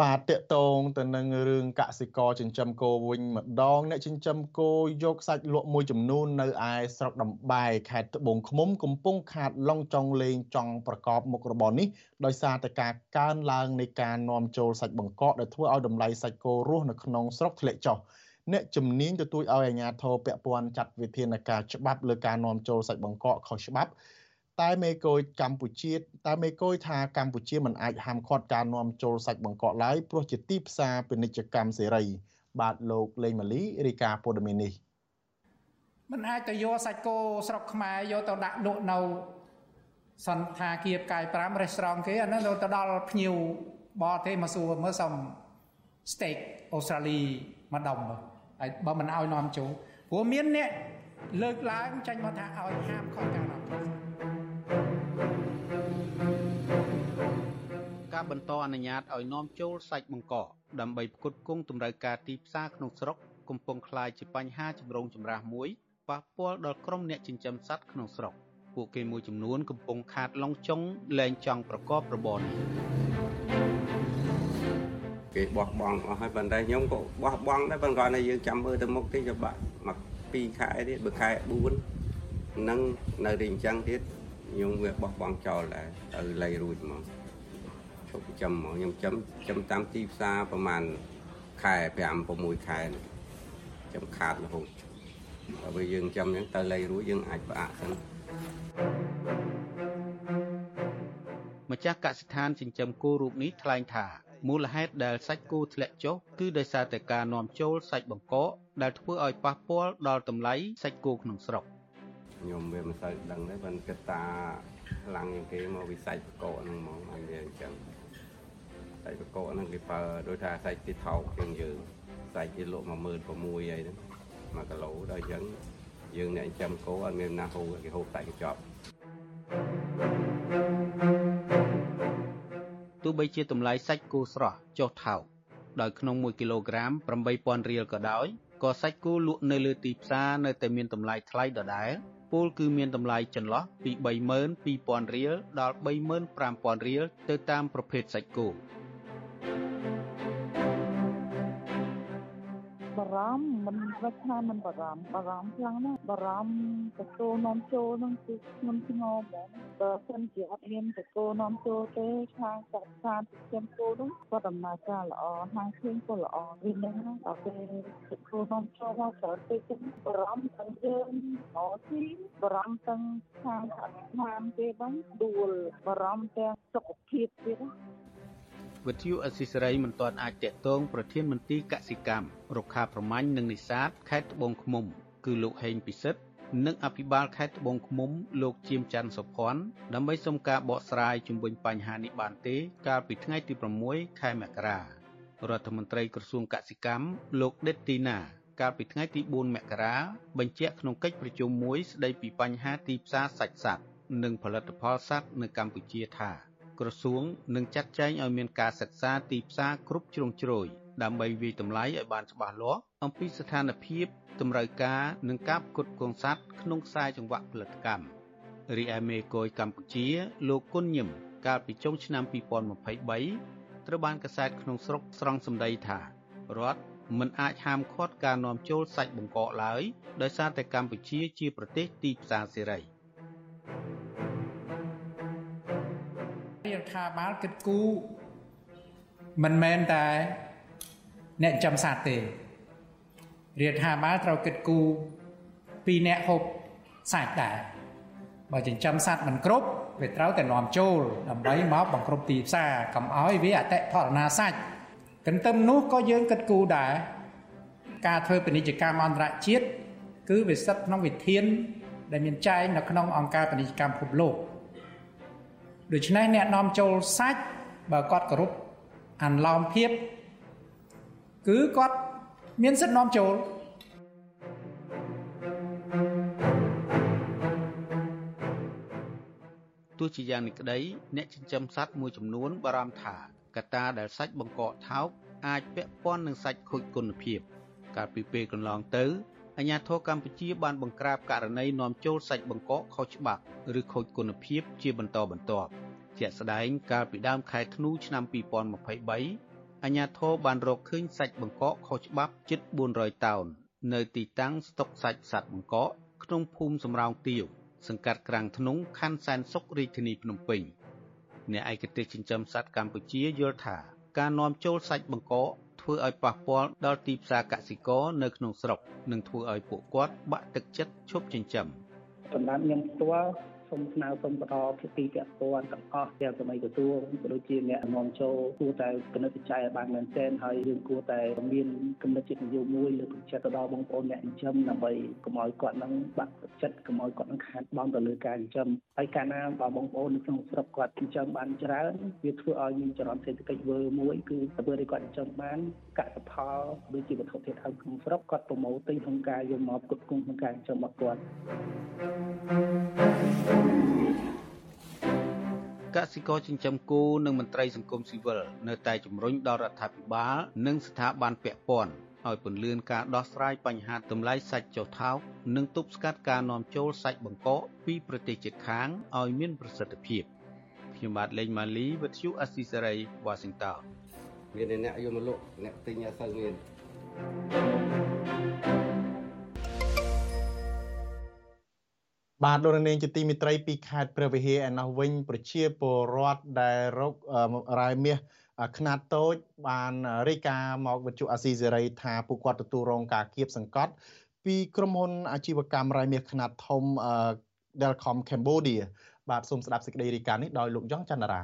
បាទតកតងទៅនឹងរឿងកសិករចិញ្ចឹមគោវិញម្ដងអ្នកចិញ្ចឹមគោយកសាច់លក់មួយចំនួននៅឯស្រុកដំបែខេត្តត្បូងឃ្មុំកំពុងខាតឡុងចង់លេងចង់ប្រកបមុខរបរនេះដោយសារតែការកើនឡើងនៃការនាំចូលសាច់បង្កកដែលធ្វើឲ្យតម្លៃសាច់គោរស់នៅក្នុងស្រុកធ្លាក់ចុះអ្នកជំនាញទទូចឲ្យអាជ្ញាធរពាក់ព័ន្ធចាត់វិធានការច្បាប់លើការនាំចូលសាច់បង្កកខុសច្បាប់ តែមេកូយកម្ពុជាតែមេកូយថាកម្ពុជាមិនអាចហាមឃាត់ការនាំចូលសាច់បង្កកឡើយព្រោះជាទីផ្សារពាណិជ្ជកម្មសេរី បាទលោកលេងម៉ាលីរាយការណ៍ព័ត៌មាននេះមិនអាចទៅយកសាច់គោស្រុកខ្មែរយកទៅដាក់លក់នៅសន្តាគារផ្កាយ5រេស្តូរ៉ង់គេអានោះទៅដល់ភ្ញៀវបរទេសមកសួរមើលសុំ steak អូស្ត្រាលីមួយដុំហើយបើមិនឲ្យនាំចូលព្រោះមានអ្នកលើកឡើងចាញ់មកថាឲ្យហាមខុសការនាំចូល ការបន្តអនុញ្ញាតឲ្យនាំចូលសាច់បង្កកដើម្បីផ្គត់ផ្គង់តម្រូវការទីផ្សារក្នុងស្រុកកំពុងក្លាយជាបញ្ហាចម្រូងចម្រាសមួយប៉ះពាល់ដល់ក្រុមអ្នកចិញ្ចឹមសត្វក្នុងស្រុកពួកគេមួយចំនួនកំពុងខាត ឡងចុងលែងចង់ប្រកបរបរនេះគេបោះបង់អស់ហើយប៉ុន្តែខ្ញុំក៏បោះបង់ដែរប៉ុន្តែគាត់ថាយើងចាំមើលទៅមុខទីចបាក់មក2ខែទៀតបើខែ4នឹងនៅទីអញ្ចឹងទៀតខ្ញុំវាបោះបង់ចោលដែរទៅលៃរួចម កឈប់ចាំមកខ្ញុំចាំចាំតាមទីផ្សារប្រហែលខែ5 6ខែចាំខាតរហូតបើយើងចាំអញ្ចឹងទៅលៃរួចយើងអាចផ្អាកសិនម្ចាស់កសិដ្ឋានចិញ្ចឹមគោរូបនេះថ្លែងថាមូលហេតុដែលសាច់គោធ្លាក់ចុះគឺដោយសារតែការនាំចូលសាច់បង្កកដែលធ្វើឲ្យប៉ះពាល់ដល់តម្លៃសាច់គោក្នុងស្រុកខ្ញុំវាមិនសូវដឹងទេប៉ុន្តែគិតថាខ្លាំងជាងគេមកវិស័យបង្កកហ្នឹងហ្មងអត់វាអញ្ចឹង សាច់បង្កកហ្នឹងគេប្រើដូចថាសាច់ទីថោកជាងយើងសាច់គេលក់16000អីហ្នឹង1គីឡូដល់អញ្ចឹងយើងអ្នកចិញ្ចឹមគោអត់មានណាហូរគេហូបតែកញ្ចប់ទោះបីជាតម្លៃសាច់គោស្រស់ចុះថោកដោយក្នុង1គីឡូក្រាម8000រៀលក៏ដោយក៏សាច់គោលក់នៅលើទីផ្សារនៅតែមានតម្លៃថ្លៃដដែលពលគឺមានតម្លៃចន្លោះពី32000រៀលដល់35000រៀលទៅតាមប្រភេទសាច់គោ ម្ភមិនមិនថាមិនបារម្ភបារម្ភខ្លាំងណាស់បារម្ភតកោនាំចូលនឹងគឺខ្ញុំធ្ងរហ្មងបើសិនជាអត់មានតកោនាំចូលទេខាងកាសានចិញ្ចឹមគោនោះក៏ដំណើរការល្អហាងឃើញក៏ល្អវានឹងដល់ពេលតកោនាំចូលមកច្រើនពេកបារម្ភទាំងយើងអត់ទីបារម្ភទាំងខាងអត់ស្មានទេបងដួលបារម្ភទាំងសុខភាពទៀត វិទ្យុអស៊ីសេរីមិនទាន់អាចតាក់ទងប្រធានមន្ត្រីកសិកម្មរុក្ខាប្រមាញ់និងនេសាទខេត្តត្បូងឃ្មុំ គឺលោកហេងពិសិដ្ឋនិងអភិបាលខេត្តត្បូងឃ្មុំលោកជាមច័ន្ទសុភ័ណ្ឌដើម្បីសុំការបកស្រាយជំវិញបញ្ហានេះបានទេ កាលពីថ្ងៃទី6ខែមករារដ្ឋមន្ត្រីក្រសួងកសិកម្មលោកដេតទីណាកាលពីថ្ងៃទី4មករាបញ្ជាក់ក្នុងកិច្ចប្រជុំមួយស្ដីពីបញ្ហាទីផ្សារសាច់សត្វនិងផលិតផលសត្វនៅកម្ពុជាថា ក្រសួងនឹងចាត់ចែងឲ្យមានការសិក្សាទីផ្សារគ្រប់ជ្រុងជ្រោយដើម្បីវិយតម្លៃឲ្យបានច្បាស់លាស់អំពីស្ថានភាពតម្រូវការនិងការផ្គត់ផ្គង់សត្វក្នុងខ្សែចង្វាក់ផលិតកម្មរីឯមេកុយកម្ពុជា លោកគុណញឹមកាលពីចុងឆ្នាំ2023ត្រូវបានកសែតក្នុងស្រុកស្រង់សម្ដីថារដ្ឋមិនអាចហាមឃាត់ការនាំចូលសាច់បង្កកឡើយដោយសារតែកម្ពុជាជាប្រទេសទីផ្សារសេរី។ រដ្ឋាភិបាលគិតគូរមិនមែនតែអ្នកចំសាទទេរដ្ឋាភិបាលត្រូវគិតគូរពីអ្នកហូបសាច់ដែរបើចិញ្ចឹមសត្វមិនគ្រប់វាត្រូវតែនាំចូលដើម្បីមកបង្គ្រប់ទីផ្សារកុំឲ្យវាអតិផរណាសាច់ទន្ទឹមនោះក៏យើងគិតគូរដែរការធ្វើពាណិជ្ជកម្មអន្តរជាតិគឺវាស្ថិតក្នុងវិធាន ដែលមានចែងនៅក្នុងអង្គការពាណិជ្ជកម្មពិភពលោក ដូច្នេះអ្នកនាំចូលសាច់បើគាត់គោរពអន្លមភាពគឺគាត់មានសិទ្ធិនាំចូលទោះជាយ៉ាងនេះក្តីអ្នកចិញ្ចឹមសត្វមួយចំនួនបារម្ភថាកត្តាដែលសាច់បង្កកថោកអាចពាក់ព័ន្ធនឹងសាច់ខូចគុណភាព កាលពីពេលកន្លងទៅ អាជ្ញាធរកម្ពុជាបានបង្ក្រាបករណីនាំចូលសាច់បង្កកខុសច្បាប់ឬខូចគុណភាពជាបន្តបន្ទាប់ជាក់ស្ដែងកាលពីដើមខែធ្នូឆ្នាំ2023អាជ្ញាធរបានរកឃើញសាច់បង្កកខុសច្បាប់ជិត400តោននៅទីតាំងស្តុកសាច់សត្វបង្កកក្នុងភូមិសំរោងទាវសង្កាត់ក្រាំងធ្នង់ខណ្ឌសែនសុខរាជធានីភ្នំពេញអ្នកឯកទេសចិញ្ចឹមសត្វកម្ពុជាយល់ថាការនាំចូលសាច់បង្កក ធ្វើឲ្យប៉ះពាល់ដល់ទីផ្សារកសិករនៅក្នុងស្រុក និងធ្វើឲ្យពួកគាត់បាក់ទឹកចិត្តឈប់ចិញ្ចឹមសម្រាប់ខ្ញុំផ្ទាល់ សូមស្នើសុំបន្តភាគីពាក់ព័ន្ធទាំងអស់ទាំងសម័យក្រសួងក៏ដូចជាអ្នកនាំចូលគួរតែគណិតវិច័យឲ្យបានមែនទែនហើយយើងគួរតែមានគំនិតចិត្តនយោបាយមួយលើកទឹកចិត្តទៅដល់បងប្អូនអ្នកចិញ្ចឹមដើម្បីកុំឲ្យគាត់នឹងបាក់ទឹកចិត្តកុំឲ្យគាត់នឹងខាតបង់ទៅលើការចិញ្ចឹមហើយកាលណាបើបងប្អូននៅក្នុងស្រុកគាត់ចិញ្ចឹមបានច្រើនវាធ្វើឲ្យមានចរន្តសេដ្ឋកិច្ចវើមួយគឺទៅពេលដែលគាត់ចិញ្ចឹមបានកសិផលដូចជាវត្ថុធាតុដើមក្នុងស្រុកគាត់ប្រមូលទិញក្នុងការយកមកផ្គត់ផ្គង់ក្នុងការចិញ្ចឹមរបស់គាត់កសិករចិញ្ចឹមគោនិងមន្ត្រីសង្គមស៊ីវិលនៅតែជំរុញដល់រដ្ឋាភិបាលនិងស្ថាប័នពាក់ព័ន្ធឲ្យពន្លឿនការដោះស្រាយបញ្ហាតម្លៃសាច់ចុះថោកនិងទប់ស្កាត់ការនាំចូលសាច់បង្កកពីប្រទេសជិតខាងឲ្យមានប្រសិទ្ធភាពខ្ញុំបាទលេងម៉ាលីវិទ្យុអស៊ីសេរី Washington មានអ្នកយកមកលក់អ្នកទិញអត់សូវមាន បាទលោកនាងជាទីមិត្តរីពីខេត្តព្រះវិហារឯណោះវិញប្រជាពលរដ្ឋដែលរករ៉ែមាសខ្នាតតូចបានរាយការណ៍មកវិទ្យុអាស៊ីសេរីថាពួកគាត់ទទួលរងការគៀបសង្កត់ ពីក្រុមហ៊ុនអាជីវកម្មរ៉ែមាសខ្នាតធំ Delcom Cambodia បាទសូមស្ដាប់សេចក្តីរាយការណ៍នេះដោយលោកយ៉ងច័ន្ទរា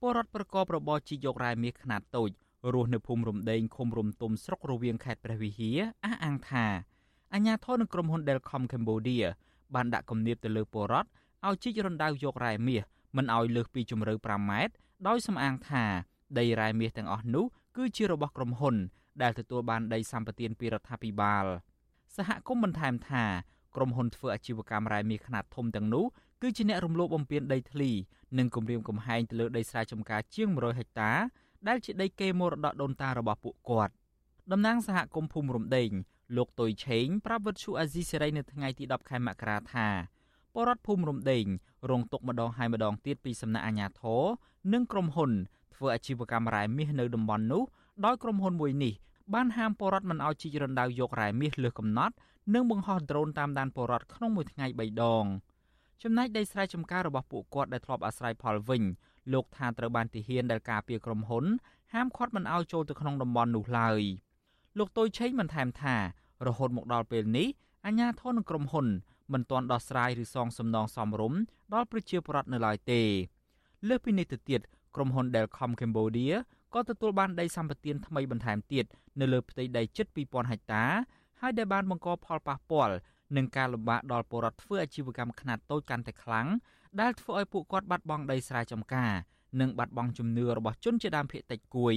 ពលរដ្ឋប្រកបរបរជីយករ៉ែមាសខ្នាតតូចរស់នៅភូមិរំដេងឃុំរំទុំស្រុករវៀងខេត្តព្រះវិហារអះអាងថាអាញាធរនឹងក្រុមហ៊ុន Delcom Cambodia បានដាក់គំនាបទៅលើពលរដ្ឋឲ្យជីករណ្ដៅយករ៉ែមាសមិនឲ្យលើសពីជម្រៅ5ម៉ែត្រដោយសំអាងថាដីរ៉ែមាសទាំងអស់នោះគឺជារបស់ក្រុមហ៊ុន ដែលទទួលបានដីសម្បត្តិពីរដ្ឋាភិបាលសហគមន៍បន្ថែមថាក្រុមហ៊ុនធ្វើអាជីវកម្មរ៉ែមាសខ្នាតធំទាំងនោះគឺជាអ្នករំលោភបំពានដីធ្លីនិងគំរាមកំហែងទៅលើដីស្រែចម្ការជាង100ហិកតាដែលជាដីគេមរតកដូនតារបស់ពួកគាត់តំណាងសហគមន៍ភូមិរំដេង លោកតុយឆេងប្រាប់វិទ្យុអាស៊ីសេរីនៅថ្ងៃទី10ខែមករាថាបរដ្ឋភូមិរំដេងរងទុកម្ដងហើយម្ដងទៀតពីសំណាក់អាជ្ញាធរនិងក្រុមហ៊ុន ធ្វើអាជីវកម្មរ៉ែមាសនៅតំបន់នោះដោយក្រុមហ៊ុនមួយនេះបានហាមបរដ្ឋមិនឲ្យជីករណ្ដៅយករ៉ែមាសលើសកំណត់និងបង្ហោះដ្រូនតាមដានបរដ្ឋក្នុងមួយថ្ងៃ3ដងចំណែកដីស្រែចម្ការរបស់ពួកគាត់ដែលធ្លាប់អាស្រ័យផលវិញលោកថាត្រូវបានទាហានដែលការពារក្រុមហ៊ុនហាមឃាត់មិនឲ្យចូលទៅក្នុងតំបន់នោះឡើយ លោកតុយឆេងបានថែមថារហូតមកដល់ពេលនេះអាជ្ញាធរនិងក្រុមហ៊ុនមិនទាន់ដោះស្រាយឬសងសំណងសមរម្យដល់ប្រជាពលរដ្ឋនៅឡើយទេលើសពីនេះទៅទៀតក្រុមហ៊ុន Delcom Cambodia ក៏ទទួលបានដីសម្បត្តិថ្មីបន្ថែមទៀតនៅលើផ្ទៃដីជិត2000ហិកតា ហើយដែលបានបង្កផលប៉ះពាល់នឹងការលំបាកដល់ពលរដ្ឋធ្វើអាជីវកម្មខ្នាតតូចកាន់តែខ្លាំងដែលធ្វើឲ្យពួកគាត់បាត់បង់ដីស្រែចម្ការ និងបាត់បង់ជំនឿរបស់ជនជាដើមភាគតិចគួយ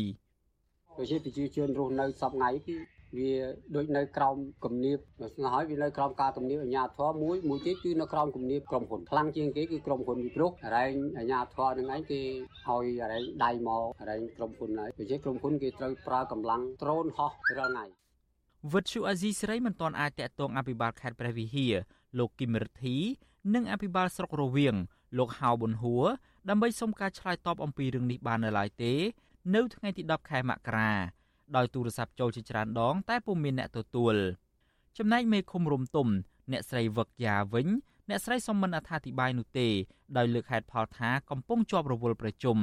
ប្រជាប្រជាជនរស់នៅសពថ្ងៃគឺវាដូចនៅក្រោមគំនាបស្ងហើយវានៅក្រោមការគំនាបអាជ្ញាធរមួយមួយទៀតគឺនៅក្រោមគំនាបក្រុមហ៊ុនខ្លាំងជាងគេគឺក្រុមហ៊ុនពីព្រោះរែងអាជ្ញាធរនឹងឯងគេឲ្យរែងដៃមករែងក្រុមហ៊ុនហើយដូច្នេះក្រុមហ៊ុនគេត្រូវប្រើកម្លាំងដ្រូនហោះរាល់ថ្ងៃវិទ្យុអាស៊ីសេរីមិនទាន់អាចតាក់ទងអភិបាលខេត្តព្រះវិហារលោកគឹមរិទ្ធី និងអភិបាលស្រុករវៀងលោកហៅប៊ុនហួរដើម្បីសុំការឆ្លើយតបអំពីរឿងនេះបាននៅឡើយទេ នៅថ្ងៃទី10ខែមករាដោយទូរស័ព្ទចូលជាច្រើនដង តែពុំមានអ្នកទទួលចំណែកមេឃុំរំទុំ អ្នកស្រីវឹកយ៉ាវិញអ្នកស្រីសុំមិនអត្ថាធិប្បាយនោះទេដោយលើកហេតុផលថាកំពុងជាប់រវល់ប្រជុំ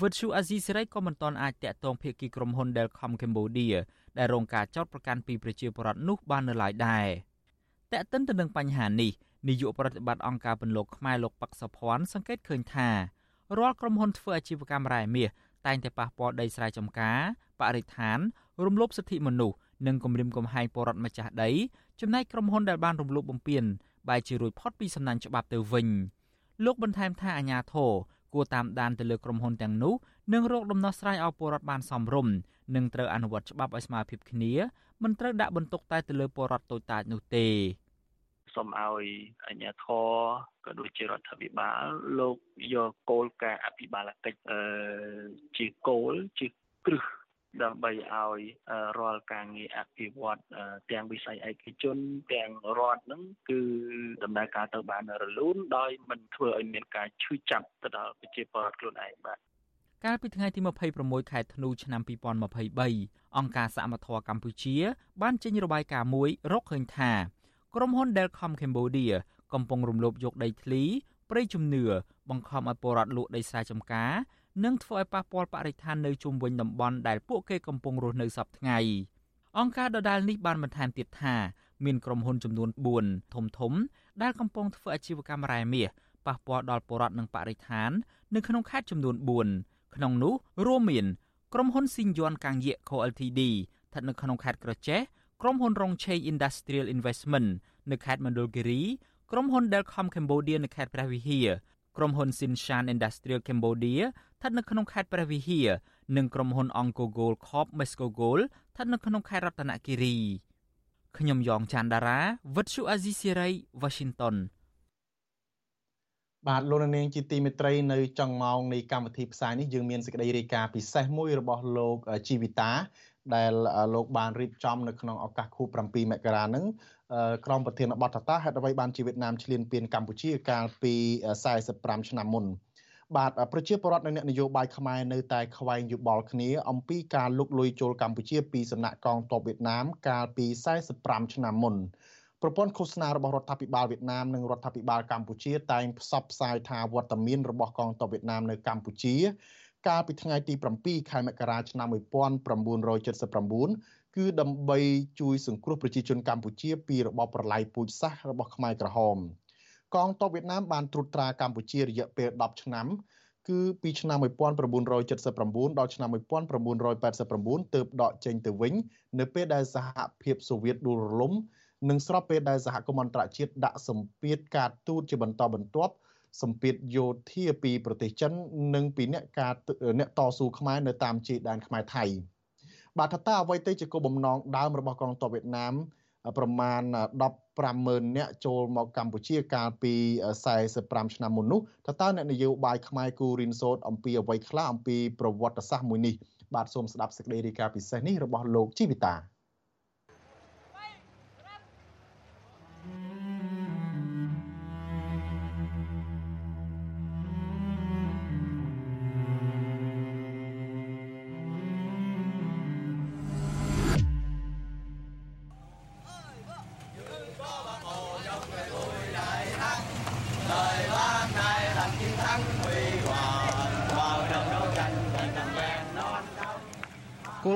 វិទ្យុអាស៊ីសេរីក៏មិនទាន់អាចតាក់ទងភាគីក្រុមហ៊ុន Delcom Cambodia ដែលរងការចោទប្រកាន់ពីប្រជាពលរដ្ឋនោះបាននៅឡើយដែរតែកតិនទៅនឹងបញ្ហានេះនាយកប្រតិបត្តិអង្គការពន្លកខ្មែរលោកប៉ាក់សុភ័ណ្ឌសង្កេតឃើញថារាល់ក្រុមហ៊ុនធ្វើអាជីវកម្មរ៉ែមាស តែងតែប៉ះពាល់ដីស្រែចម្ការបរិស្ថាន រំលោភសិទ្ធិមនុស្សនិងគំរាមកំហែងពលរដ្ឋម្ចាស់ដីចំណែកក្រុមហ៊ុនដែលបានរំលោភបំពានបែរជារួចផុតពីសំណាញ់ច្បាប់ទៅវិញលោកបន្ថែមថាអាញាធរគួរតាមដានទៅលើក្រុមហ៊ុនទាំងនោះនិងរកដំណោះស្រាយឲ្យពលរដ្ឋបានសមរម្យនិងត្រូវអនុវត្តច្បាប់ឲ្យស្មើភាពគ្នាមិនត្រូវដាក់បន្ទុកតែទៅលើពលរដ្ឋតូចតាចនោះទេ សូមឲ្យអាជ្ញាធរក៏ដូចជារដ្ឋាភិបាលលោកយកគោលការណ៍អភិបាលកិច្ចអឺជាគោលជាគ្រឹះដើម្បីឲ្យរាល់ការងារអភិវឌ្ឍទាំងវិស័យឯកជនទាំងរដ្ឋនឹងគឺដំណើរការទៅបានរលូនដោយមិនធ្វើឲ្យមានការឈឺចាប់ទៅដល់ប្រជាពលរដ្ឋខ្លួនឯងបាទកាលពីថ្ងៃទី26ខែធ្នូឆ្នាំ2023អង្គការសមត្ថៈកម្ពុជា បានចេញរបាយការណ៍មួយរកឃើញថា ក្រុមហ៊ុន Delcom Cambodia កំពុងរំលោភយកដីធ្លីព្រៃជំនឿបង្ខំឲ្យពលរដ្ឋលក់ដីស្រែចម្ការនិងធ្វើឲ្យប៉ះពាល់បរិស្ថាននៅជុំវិញតំបន់ដែលពួកគេកំពុងរស់នៅសពថ្ងៃអង្គការដដាលនេះបានបន្ថែមទៀតថាមានក្រុមហ៊ុនចំនួន4ធំធំដែលកំពុងធ្វើអាជីវកម្មរ៉ែមាសប៉ះពាល់ដល់ពលរដ្ឋនិងបរិស្ថាននៅក្នុងខេត្តចំនួន4ក្នុងនោះរួមមានក្រុមហ៊ុនស៊ីនយွန်កាំងយេ Co Ltd ស្ថិតនៅក្នុងខេត្តក្រចេះ ក្រុមហ៊ុនរងឆេង Industrial Investment នៅខេត្តមណ្ឌលគិរីក្រុមហ៊ុន Delcom Cambodia នៅខេត្តព្រះវិហារក្រុមហ៊ុន Sinshan Industrial Cambodia ស្ថិតនៅក្នុងខេត្តព្រះវិហារនិងក្រុមហ៊ុន Onco Gold Corp Mesco Gold ស្ថិតនៅក្នុងខេត្តរតនគិរីខ្ញុំយ៉ងច័ន្ទដារាវិទ្យុអាស៊ីសេរី Washington បាទលោកនាងជាទីមេត្រីនៅចុងម៉ោងនៃកម្មវិធីផ្សាយនេះយើងមានសេចក្តីរាយការណ៍ពិសេសមួយរបស់លោកជីវិតា ដែលលោកបានរៀបចំនៅក្នុងឱកាសខួប7មករានឹងក្រមប្រធានបទតតាហេតុអ្វីបានជាវៀតណាមឈ្លានពានកម្ពុជាកាលពី45ឆ្នាំមុនបាទប្រជាពលរដ្ឋនិងអ្នកនយោបាយខ្មែរនៅតែខ្វែងយោបល់គ្នាអំពីការលុកលុយចូលកម្ពុជាពីសំណាក់កងទ័ពវៀតណាមកាលពី45ឆ្នាំមុនប្រព័ន្ធឃោសនារបស់រដ្ឋាភិបាលវៀតណាមនិងរដ្ឋាភិបាលកម្ពុជាតែងផ្សព្វផ្សាយថាវត្តមានរបស់កងទ័ពវៀតណាមនៅកម្ពុជា កាលពីថ្ងៃទី7ខែមករាឆ្នាំ1979គឺដើម្បីជួយសង្គ្រោះប្រជាជនកម្ពុជាពីរបបប្រល័យពូជសាសន៍របស់ខ្មែរក្រហមកងទ័ពវៀតណាមបានត្រួតត្រាកម្ពុជារយៈពេល10ឆ្នាំគឺពីឆ្នាំ1979ដល់ឆ្នាំ1989ទើបដកចេញទៅវិញ នៅពេលដែលសហភាពសូវៀតដួលរលំនិងស្របពេលដែលសហគមន៍អន្តរជាតិដាក់សម្ពាធការទូតជាបន្តបន្ទាប់ សម្ពាធយោធាពីប្រទេសចិន និងពីអ្នកការអ្នកតស៊ូខ្មែរនៅតាមជ័យដែនខ្មែរថៃបាទថាតើអ្វីទៅជាគោលបំណងដើមរបស់កងទ័ពវៀតណាមប្រមាណ150,000នាក់ចូលមកកម្ពុជាកាលពី45ឆ្នាំមុននោះតើតើអ្នកនយោបាយខ្មែរគូរិនសូតអំពីអ្វីខ្លះអំពីប្រវត្តិសាស្ត្រមួយនេះបាទសូមស្ដាប់សេចក្តីរាយការណ៍ពិសេសនេះរបស់លោកជីវិតា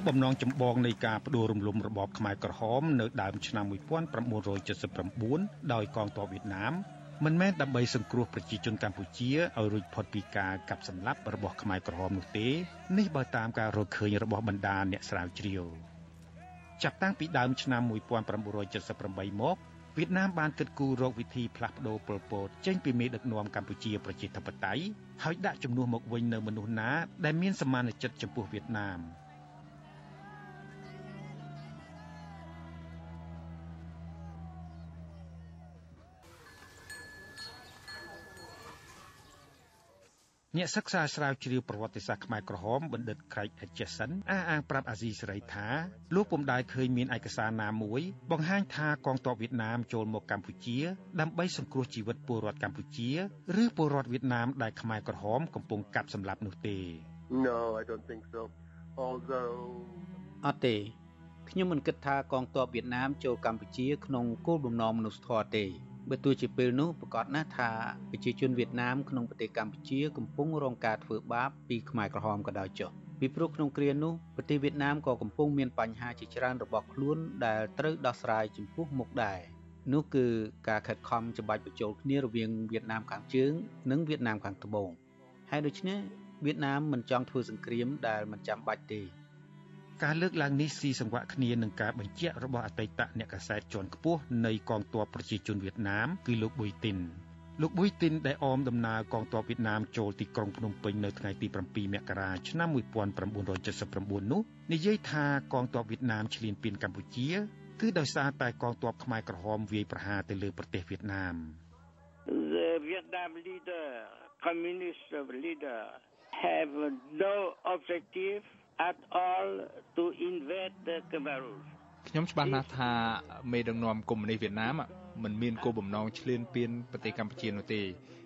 បំណងចម្បងនៃការផ្ដួលរំលំរបបខ្មែរក្រហមនៅដើមឆ្នាំ1979ដោយកងទ័ពវៀតណាមមិនមែនដើម្បីសង្គ្រោះប្រជាជនកម្ពុជាឲ្យរួចផុតពីការកាប់សម្លាប់របស់ខ្មែរក្រហមនោះទេនេះបើតាមការរកឃើញរបស់បណ្ដាអ្នកស្រាវជ្រាវចាប់តាំងពីដើមឆ្នាំ1978មកវៀតណាមបានគិតគូររកវិធីផ្លាស់ប្តូរប៉ុលពតចេញពីមេដឹកនាំកម្ពុជាប្រជាធិបតេយ្យហើយដាក់ជំនួសមកវិញនៅមនុស្សណាដែលមានសមានចិត្តចំពោះវៀតណាម អ្នកសិក្សាស្រាវជ្រាវប្រវត្តិសាស្ត្រខ្មែរក្រហមបណ្ឌិត Craig Hutchison អះអាងប្រាប់អាស៊ីសេរីថាលោកពុំដែលឃើញមានឯកសារណាមួយបង្ហាញថាកងទ័ពវៀតណាមចូលមកកម្ពុជា ដើម្បីសង្គ្រោះជីវិតពលរដ្ឋកម្ពុជា ឬពលរដ្ឋវៀតណាមដែលខ្មែរក្រហមកំពុងកាប់សម្លាប់នោះទេ No I don't think so although អត់ទេខ្ញុំមិនគិតថាកងទ័ពវៀតណាមចូលកម្ពុជាក្នុងគោលបំណងមនុស្សធម៌ទេ បើទោះជាពេលនោះប្រកាសណាស់ថាប្រជាជនវៀតណាមក្នុងប្រទេសកម្ពុជាកំពុងរងការធ្វើបាបពីខ្មែរក្រហមក៏ដោយចុះពីព្រោះក្នុងគ្រានោះប្រទេសវៀតណាមក៏កំពុងមានបញ្ហាជាច្រើនរបស់ខ្លួនដែលត្រូវដោះស្រាយចំពោះមុខដែរនោះគឺការខិតខំច្បាច់បញ្ចូលគ្នារវាងវៀតណាមខាងជើង និងវៀតណាមខាងត្បូងហើយដូច្នេះវៀតណាមមិនចង់ធ្វើសង្គ្រាមដែលមិនចាំបាច់ទេ ការលើកឡើងនេះស៊ីសង្វាក់គ្នានឹងការបញ្ជាក់របស់អតីតអ្នកកាសែតជាន់ខ្ពស់នៃកងទ័ពប្រជាជនវៀតណាមគឺលោកប៊ុយទីនលោកប៊ុយទីនដែលអមដំណើរកងទ័ពវៀតណាមចូលទីក្រុងភ្នំពេញនៅថ្ងៃទី7មករាឆ្នាំ1979នោះនិយាយថាកងទ័ពវៀតណាមឈ្លានពានកម្ពុជាគឺដោយសារតែកងទ័ពខ្មែរក្រហមវាយប្រហារទៅលើប្រទេសវៀតណាម The Vietnam leader communist leader have no objective at all to invade the Cameroon ខ្ញុំច្បាស់ណាស់ថាមេដឹកនាំកុម្មុយនីសវៀតណាមមិនមានគោលបំណងឈ្លានពានប្រទេសកម្ពុជានោះទេ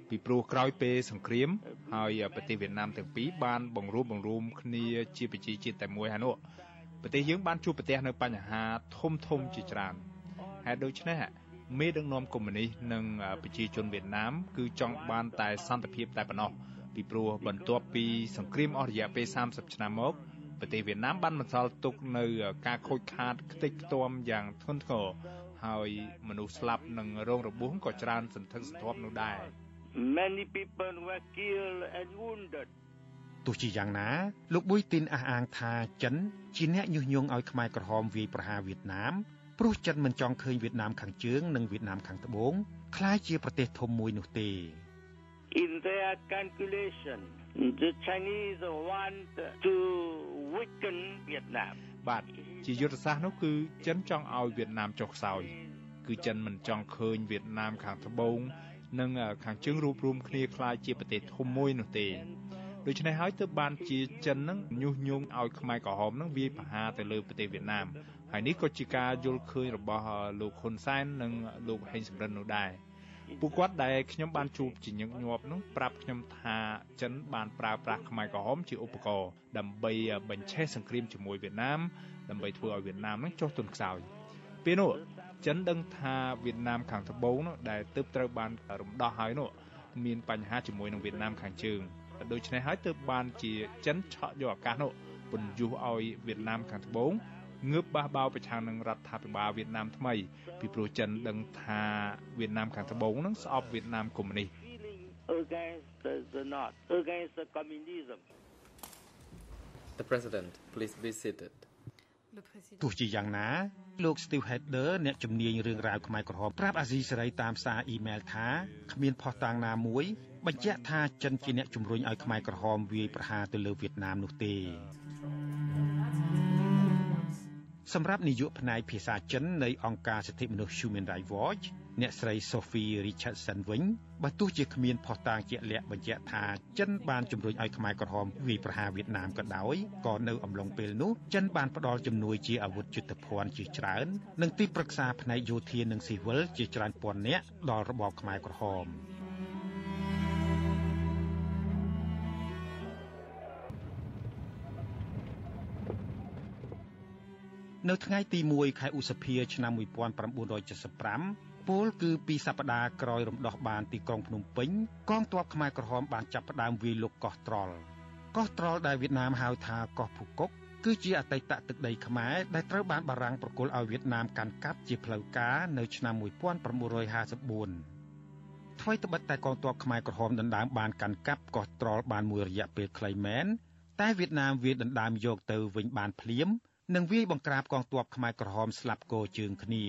ពីព្រោះក្រោយពេលសង្គ្រាមហើយប្រទេសវៀតណាមទាំងពីរបានបង្រួបបង្រួមគ្នាជាប្រជាជាតិតែមួយហើយនោះប្រទេសយើងបានជួបប្រទះនៅបញ្ហាធំធំជាច្រើនហេតុដូច្នេះមេដឹកនាំកុម្មុយនីសនិងប្រជាជនវៀតណាមគឺចង់បានតែសន្តិភាពតែប៉ុណ្ណោះពីព្រោះបន្ទាប់ពីសង្គ្រាមអស់រយៈពេល30ឆ្នាំមក ប្រទេសវៀតណាមបានបន្សល់ទុកនៅការខូចខាតខ្ទេចខ្ទាំយ៉ាងធ្ងន់ធ្ងរហើយមនុស្សស្លាប់និងរងរបួសក៏ច្រើនសន្ធឹកសន្ធាប់នោះដែរ Many people were killed and wounded. ទោះជាយ៉ាងណាលោកប៊ុយទីនអះអាងថាចិនជាអ្នកញុះញង់ឲ្យខ្មែរក្រហមវាយប្រហារវៀតណាមព្រោះចិនមិនចង់ឃើញវៀតណាមខាងជើងនិងវៀតណាមខាងត្បូងក្លាយជាប្រទេសធំមួយនោះទេ In their calculation, the Chinese want to weaken Vietnam. បាទជាយុទ្ធសាស្ត្រនោះគឺចិនចង់ឲ្យវៀតណាមចុះខ្សោយគឺចិនមិនចង់ឃើញវៀតណាមខាងត្បូងនិងខាងជើងរួបរวมគ្នាក្លាយជាប្រទេសធំមួយនោះទេដូច្នេះហើយទើបបានជាចិននឹងញុះញង់ឲ្យខ្មែរក្រហមនឹងវាយប្រហារទៅលើប្រទេសវៀតណាមហើយនេះក៏ជាការយល់ឃើញរបស់លោកហ៊ុនសែននិងលោកហេងសំរិននោះដែរ ពួកគាត់ដែលខ្ញុំបានជួបជាញឹកញាប់នោះប្រាប់ខ្ញុំថាចិនបានប្រើប្រាស់ខ្មែរក្រហមជាឧបករណ៍ដើម្បីបញ្ឆេះសង្គ្រាមជាមួយវៀតណាមដើម្បីធ្វើឲ្យវៀតណាមនឹងចុះទុនខ្សោយពេលនោះចិនដឹងថាវៀតណាមខាងត្បូងនោះដែលទើបត្រូវបានរំដោះហើយនោះមានបញ្ហាជាមួយនឹងវៀតណាមខាងជើងដូច្នេះហើយទើបបានជាចិនឆក់យកឱកាសនោះពន្យុះឲ្យវៀតណាមខាងត្បូង ងើបបះបោប្រឆាំងនឹងរដ្ឋាភិបាលវៀតណាមថ្មីពីព្រោះចិនដឹងថាវៀតណាមខាងត្បូងនឹងស្អប់វៀតណាមកុម្មុយនីស against the, the North, against the communism. The President, please be seated. ទោះជាយ៉ាងណាលោក Steve Header អ្នកជំនាញរឿងរ៉ាវខ្មែរក្រហមប្រាប់អាស៊ីសេរីតាមសារអ៊ីមែលថាគ្មានផុសតាងណាមួយបញ្ជាក់ថាចិនជាអ្នកជំរុញឲ្យខ្មែរក្រហមវាយប្រហារទៅលើវៀតណាមនោះទេ សម្រាប់នាយកផ្នែកភាសាចិននៃអង្គការសិទ្ធិមនុស្ស Human Rights Watch អ្នកស្រី Sophie Richardson វិញបើទោះជាគ្មានផុសតាងជាក់លាក់បញ្ជាក់ថាចិនបានជំរុញឲ្យខ្មែរក្រហមវាយប្រហារវៀតណាមក៏ដោយក៏នៅអំឡុងពេលនោះចិនបានផ្ដល់ជំនួយជាអាវុធយុទ្ធភ័ណ្ឌជាច្រើននិងទីប្រឹក្សាផ្នែកយោធានិងស៊ីវិលជាច្រើនពាន់នាក់ដល់របបខ្មែរក្រហម នៅថ្ងៃទី1ខែឧសភាឆ្នាំ1975ពលគឺពីសប្តាហ៍ក្រោយរំដោះបានទីក្រុងភ្នំពេញកងទ័ពខ្មែរក្រហមបានចាប់ផ្ដើមវាយលុកកោះត្រល់កោះត្រល់ដែលវៀតណាមហៅថាកោះភូកុកគឺជាអតីតទឹកដីខ្មែរដែលត្រូវបានបារាំងប្រគល់ឲ្យវៀតណាមកាន់កាប់ជាផ្លូវការនៅឆ្នាំ1954ថ្មីត្បិតតែកងទ័ពខ្មែរក្រហមដណ្ដើមបានកាន់កាប់កោះត្រល់បានមួយរយៈពេលខ្លីមែនតែវៀតណាមវាដណ្ដើមយកទៅវិញបានភ្លាម និងវាយបង្ក្រាបកងទ័ពខ្មែរក្រហមស្លាប់គោជើងគ្នា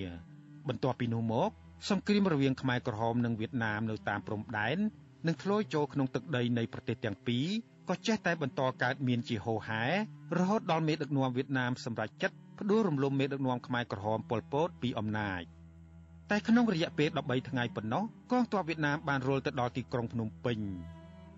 បន្ទាប់ពីនោះមក សង្គ្រាមរវាងខ្មែរក្រហមនិងវៀតណាមនៅតាមព្រំដែននឹងធ្លាយចូលក្នុងទឹកដីនៃប្រទេសទាំងពីរក៏ចេះតែបន្តកើតមានជាហូរហែរហូតដល់មេដឹកនាំវៀតណាមសម្រេចចិត្តផ្ដួលរំលំមេដឹកនាំខ្មែរក្រហមប៉ុលពតពីអំណាចតែក្នុងរយៈពេល13ថ្ងៃប៉ុណ្ណោះកងទ័ពវៀតណាមបានរុលទៅដល់ទីក្រុងភ្នំពេញ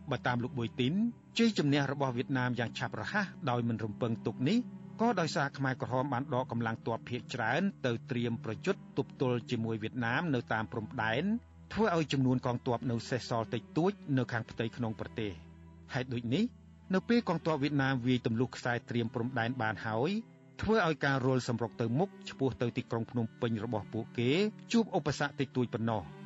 បើតាមលោកប៊ុយទីនជ័យជំនះរបស់វៀតណាមយ៉ាងឆាប់រហ័សដោយមិនរំពឹងទុកនេះ ក៏ដោយសារខ្មែរក្រហមបានដកកម្លាំងទ័ពភៀកច្រើនទៅត្រៀមប្រយុទ្ធទប់ទល់ជាមួយវៀតណាមនៅតាមព្រំដែនធ្វើឲ្យចំនួនកងទ័ពនៅសេសសល់តិចតួចនៅខាងផ្ទៃក្នុងប្រទេសហេតុដូចនេះនៅពេលកងទ័ពវៀតណាមវាយទម្លុះខ្សែត្រៀមព្រំដែនបានហើយធ្វើឲ្យការរុលសម្រុកទៅមុខឆ្ពោះទៅទីក្រុងភ្នំពេញរបស់ពួកគេជួបឧបសគ្គតិចតួចប៉ុណ្ណោះ។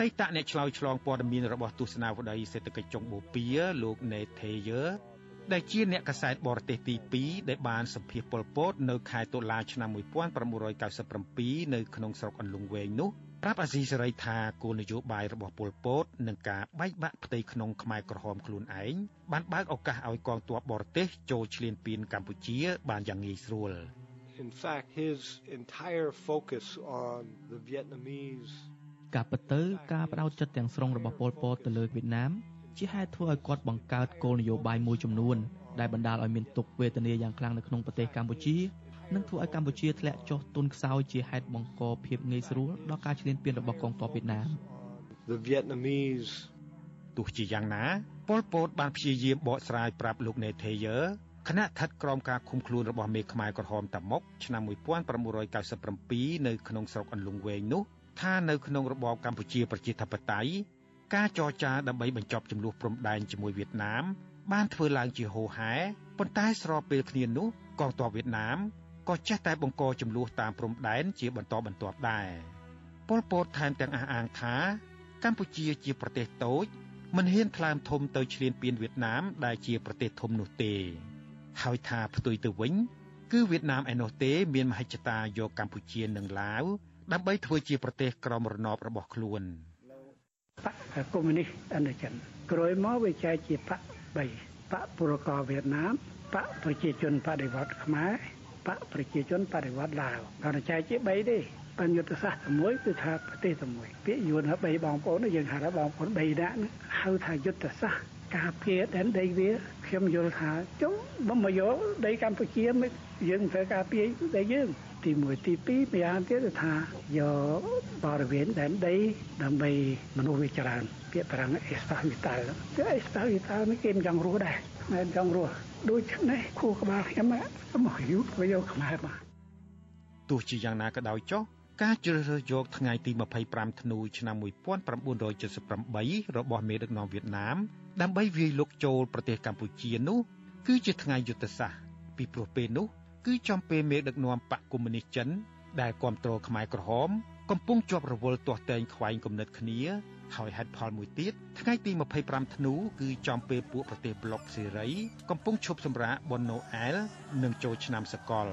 តីតអ្នកឆ្លើយឆ្លងព័ត៌មានរបស់ទស្សនាវដ្តីសេដ្ឋកិច្ចចុងបូព៌ាលោកណេថេយើដែលជាអ្នកកសែតបរទេសទី2ដែលបានសម្ភាសប៉ុលពតនៅខែតុលាឆ្នាំ1997នៅក្នុងស្រុកអន្លង់វែងនោះប្រាប់អាស៊ីសេរីថាគោលនយោបាយរបស់ប៉ុលពតនឹងការបែកបាក់ផ្ទៃក្នុងខ្មែរក្រហមខ្លួនឯងបានបើកឱកាសឲ្យកងទ័ពបរទេសចូលឈ្លានពានកម្ពុជាបានយ៉ាងងាយស្រួល In fact his entire focus on the Vietnamese ការពិតទៅការបដោតចិត្តទាំងស្រុងរបស់ប៉ុលពតទៅលើវៀតណាមជាហេតុធ្វើឲ្យគាត់បង្កើតគោលនយោបាយមួយចំនួនដែលបណ្ដាលឲ្យមានទុក្ខវេទនាយ៉ាងខ្លាំងនៅក្នុងប្រទេសកម្ពុជានិងធ្វើឲ្យកម្ពុជាធ្លាក់ចុះទុនខ្សោយជាហេតុបង្កភាពងាយស្រួលដល់ការឈ្លានពានរបស់កងទ័ពវៀតណាម The Vietnamese ទោះជាយ៉ាងណាប៉ុលពតបានព្យាយាមបកស្រាយប្រាប់លោកណេថេយើគណៈថិតក្រមការឃុំខ្លួនរបស់មេខ្មែរក្រហមតាមុកឆ្នាំ1997នៅក្នុងស្រុកអន្លង់វែងនោះ ថានៅក្នុងរបបកម្ពុជាប្រជាធិបតេយ្យការចរចាដើម្បីបញ្ចប់ចំនួនព្រំដែនជាមួយវៀតណាម បានធ្វើឡើងជាហូរហែប៉ុន្តែស្របពេលគ្នានោះកងទ័ពវៀតណាមក៏ចេះតែបង្កចំនួនតាមព្រំដែនជាបន្តបន្ទាប់ដែរប៉ុលពតថែមទាំងអះអាងថាកម្ពុជាជាប្រទេសតូចមិនហ៊ានថ្លើមធំទៅឈ្លានពានវៀតណាមដែលជាប្រទេសធំនោះទេ ហើយថាផ្ទុយទៅវិញ គឺវៀតណាមឯណោះទេ មានមហិច្ឆតាយកកម្ពុជានិងឡាវ ដើម្បីធ្វើជាប្រទេសក្រមរណបរបស់ខ្លួនបកកុម្មុយនីសឥណ្ឌូចិនក្រោយមកវាចែកជាបក3បកពលករវៀតណាមបកប្រជាជនបដិវត្តខ្មែរបកប្រជាជនបដិវត្តឡាវគាត់ចែកជា3ទេបញ្យុទ្ធសាស្ត្រមួយគឺថាប្រទេសតែមួយពាក្យយួនថា3បងប្អូនយើងហៅថាបងប្អូន3នាក់ហៅថាយុទ្ធសាស្ត្រការពារដែនដីវាខ្ញុំយល់ថាចុះបំមកយកដីកម្ពុជាយើងត្រូវការពារដីយើង ទី1ទី2ម្យ៉ាងទៀតគឺថាយកបរិវេណដែនដីដើម្បីមនុស្សវាច្រើនពាក្យប្រាំងអេស្ប៉ាវីតាល់គឺអេស្ប៉ាវីតាល់នេះគេមិនចង់រស់ដែរមិនចង់រស់ដូច្នេះគូក្បាលខ្ញុំមកយូរវាយកខ្មែរមកទោះជាយ៉ាងណាក៏ដោយចុះការជ្រើសរើសយកថ្ងៃទី25ធ្នូឆ្នាំ1978របស់មេដឹកនាំវៀតណាមដើម្បីវាយលុកចូលប្រទេសកម្ពុជានោះគឺជាថ្ងៃយុទ្ធសាស្ត្រពីព្រោះពេលនោះ គឺចំពេលមេដឹកនាំបកកុម្មុយនីសចិន ដែលគ្រប់គ្រងខ្មែរក្រហម កំពុងជាប់រវល់ទាស់តែងខ្វែងគំនិតគ្នាហើយហេតុផលមួយទៀតថ្ងៃទី25ធ្នូគឺចំពេលពួកប្រទេសប្លុកសេរីកំពុងឈប់សម្រាកបុណ្យណូអែលនិងចូលឆ្នាំសកល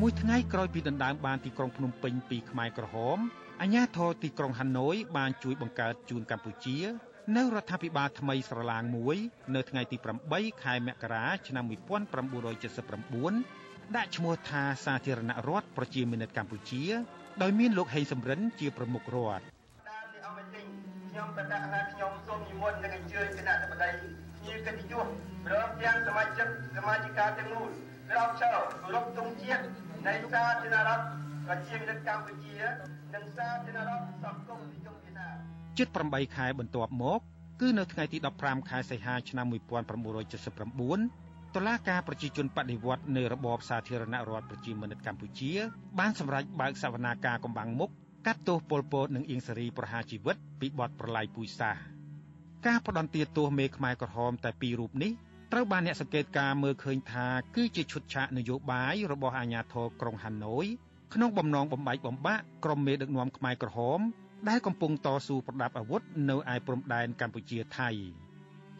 មួយថ្ងៃក្រោយពីដណ្ដើមបានទីក្រុងភ្នំពេញពីខ្មែរក្រហមអាញាធរទីក្រុងហាណូយបានជួយបង្កើតជូនកម្ពុជា នៅរដ្ឋាភិបាលថ្មីស្រឡាងមួយ នៅថ្ងៃទី8ខែមករាឆ្នាំ1979ដាក់ឈ្មោះថាសាធារណរដ្ឋប្រជាមានិតកម្ពុជា ដោយមានលោកហេងសំរិនជាប្រមុខរដ្ឋខ្ញុំបដិថាខ្ញុំសូមនិមន្តនិងអញ្ជើញគណៈបតីភ្ញៀវកិត្តិយសព្រមទាំងសមាជិកសមាជិកាទាំងមូលក្រោកឈរគោរពទង់ជាតិនៃសាធារណរដ្ឋប្រជាមានិតកម្ពុជា និងសាធារណរដ្ឋសង្គមនិយមវៀតណាម ជិត8ខែបន្ទាប់មក គឺនៅថ្ងៃទី15ខែសីហាឆ្នាំ1979តុលាការប្រជាជនបដិវត្តនៅរបបសាធារណរដ្ឋប្រជាមានិតកម្ពុជា បានសម្រេចបើកសវនាការកំបាំងមុខកាត់ទោសពលពតនិងអៀងសារីប្រហារជីវិតពីបទប្រឡាយពូជសាសន៍ការផ្ដន្ទាទោសមេខ្មែរក្រហមតែពីររូបនេះត្រូវបានអ្នកសង្កេតការមើលឃើញថាគឺជាឈុតឆាកនយោបាយរបស់អាជ្ញាធរក្រុងហាណូយក្នុងបំណងបំបែកបំបាក់ក្រុមមេដឹកនាំខ្មែរក្រហម ដែលកំពុងតស៊ូប្រដាប់អាវុធនៅឯព្រំដែនកម្ពុជាថៃ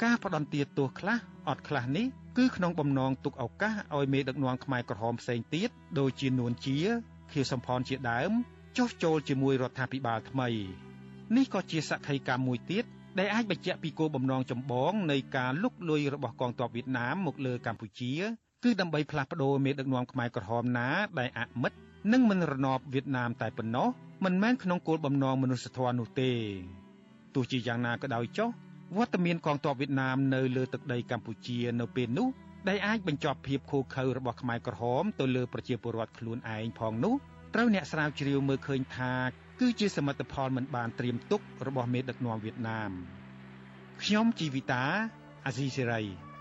ការផ្ដន្ទាទោសខ្លះអត់ខ្លះនេះគឺក្នុងបំណងទុកឱកាសឲ្យមេដឹកនាំខ្មែរក្រហមផ្សេងទៀតដូចជានួនជាខៀវសំផនជាដើមចុះចូលជាមួយរដ្ឋាភិបាលថ្មីនេះក៏ជាសក្ខីកម្មមួយទៀតដែលអាចបញ្ជាក់ពីគោលបំណងចម្បងនៃការលុកលុយរបស់កងទ័ពវៀតណាមមកលើកម្ពុជាគឺដើម្បីផ្លាស់ប្ដូរមេដឹកនាំខ្មែរក្រហមណាដែលអមិត និងមិនរណបវៀតណាមតែប៉ុណ្ណោះមិនមែនក្នុងគោលបំណងមនុស្សធម៌នោះទេទោះជាយ៉ាងណាក៏ដោយចុះវត្តមានកងទ័ពវៀតណាមនៅលើទឹកដីកម្ពុជានៅពេលនោះដែលអាចបញ្ចប់ភាពខូខើរបស់ខ្មែរក្រហមទៅលើប្រជាពលរដ្ឋខ្លួនឯងផងនោះត្រូវអ្នកស្រាវជ្រាវមើលឃើញថាគឺជាសមិទ្ធផលមិនបានត្រៀមទុករបស់មេដឹកនាំវៀតណាមខ្ញុំជីវិតាអាស៊ីសេរី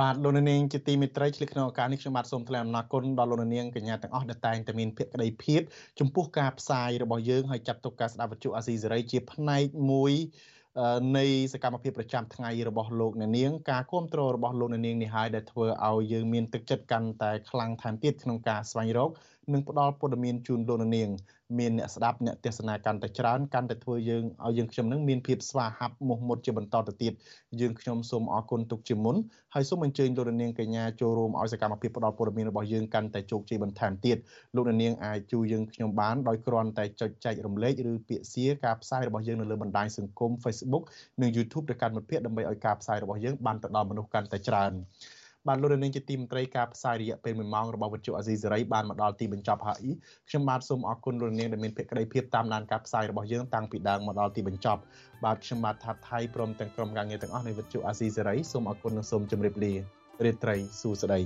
បាទលោកនាងជាទីមេត្រីឆ្លៀកក្នុងឱកាសនេះខ្ញុំបាទសូមថ្លែងអំណរគុណដល់លោកនាងកញ្ញាទាំងអស់ដែលតែងតែមានភក្ដីភាពចំពោះការផ្សាយរបស់យើងហើយចាត់ទុកការស្ដាប់វិទ្យុអាស៊ីសេរីជាផ្នែកមួយនៃសកម្មភាពប្រចាំថ្ងៃរបស់លោកអ្នកនាងការគ្រប់គ្រងរបស់លោកអ្នកនាងនេះហើយដែលធ្វើឲ្យយើងមានទឹកចិត្តកាន់តែខ្លាំងថែមទៀតក្នុងការស្វែងរក និងផ្ដល់ព័ត៌មានជូនលោកអ្នកនាងមានអ្នកស្ដាប់អ្នកទេសនាកាន់តែច្រើនកាន់តែធ្វើយើងឲ្យយើងខ្ញុំនឹងមានភាពស្វាហាប់មោះមុតជាបន្តទៅទៀតយើងខ្ញុំសូមអរគុណទុកជាមុនហើយសូមអញ្ជើញលោកនាងកញ្ញាចូលរួមឲ្យសកម្មភាពផ្ដល់ព័ត៌មានរបស់យើងកាន់តែជោគជ័យបន្ថែមទៀតលោកនាងអាចជួយយើងខ្ញុំបានដោយគ្រាន់តែចុចចែករំលែកឬពាក្យសៀការផ្សាយរបស់យើងនៅលើបណ្ដាញសង្គម Facebook និង YouTube ទៅកាន់មិត្តភ័ក្តិដើម្បីឲ្យការផ្សាយរបស់យើងបានទៅដល់មនុស្សកាន់តែច្រើន បាទលោកនាងជាទីមន្ត្រីការផ្សាយរយៈពេល1ម៉ោងរបស់វិទ្យុអាស៊ីសេរីបានមកដល់ទីបញ្ចប់ហើយខ្ញុំបាទសូមអរគុណលោកនាងដែលមានភក្ដីភាពតាមដានការផ្សាយរបស់យើងតាំងពីដើមមកដល់ទីបញ្ចប់បាទខ្ញុំបាទថាថៃព្រមទាំងក្រុមការងារទាំងអស់នៃវិទ្យុអាស៊ីសេរីសូមអរគុណនិងសូមជម្រាបលារាត្រីសួស្តី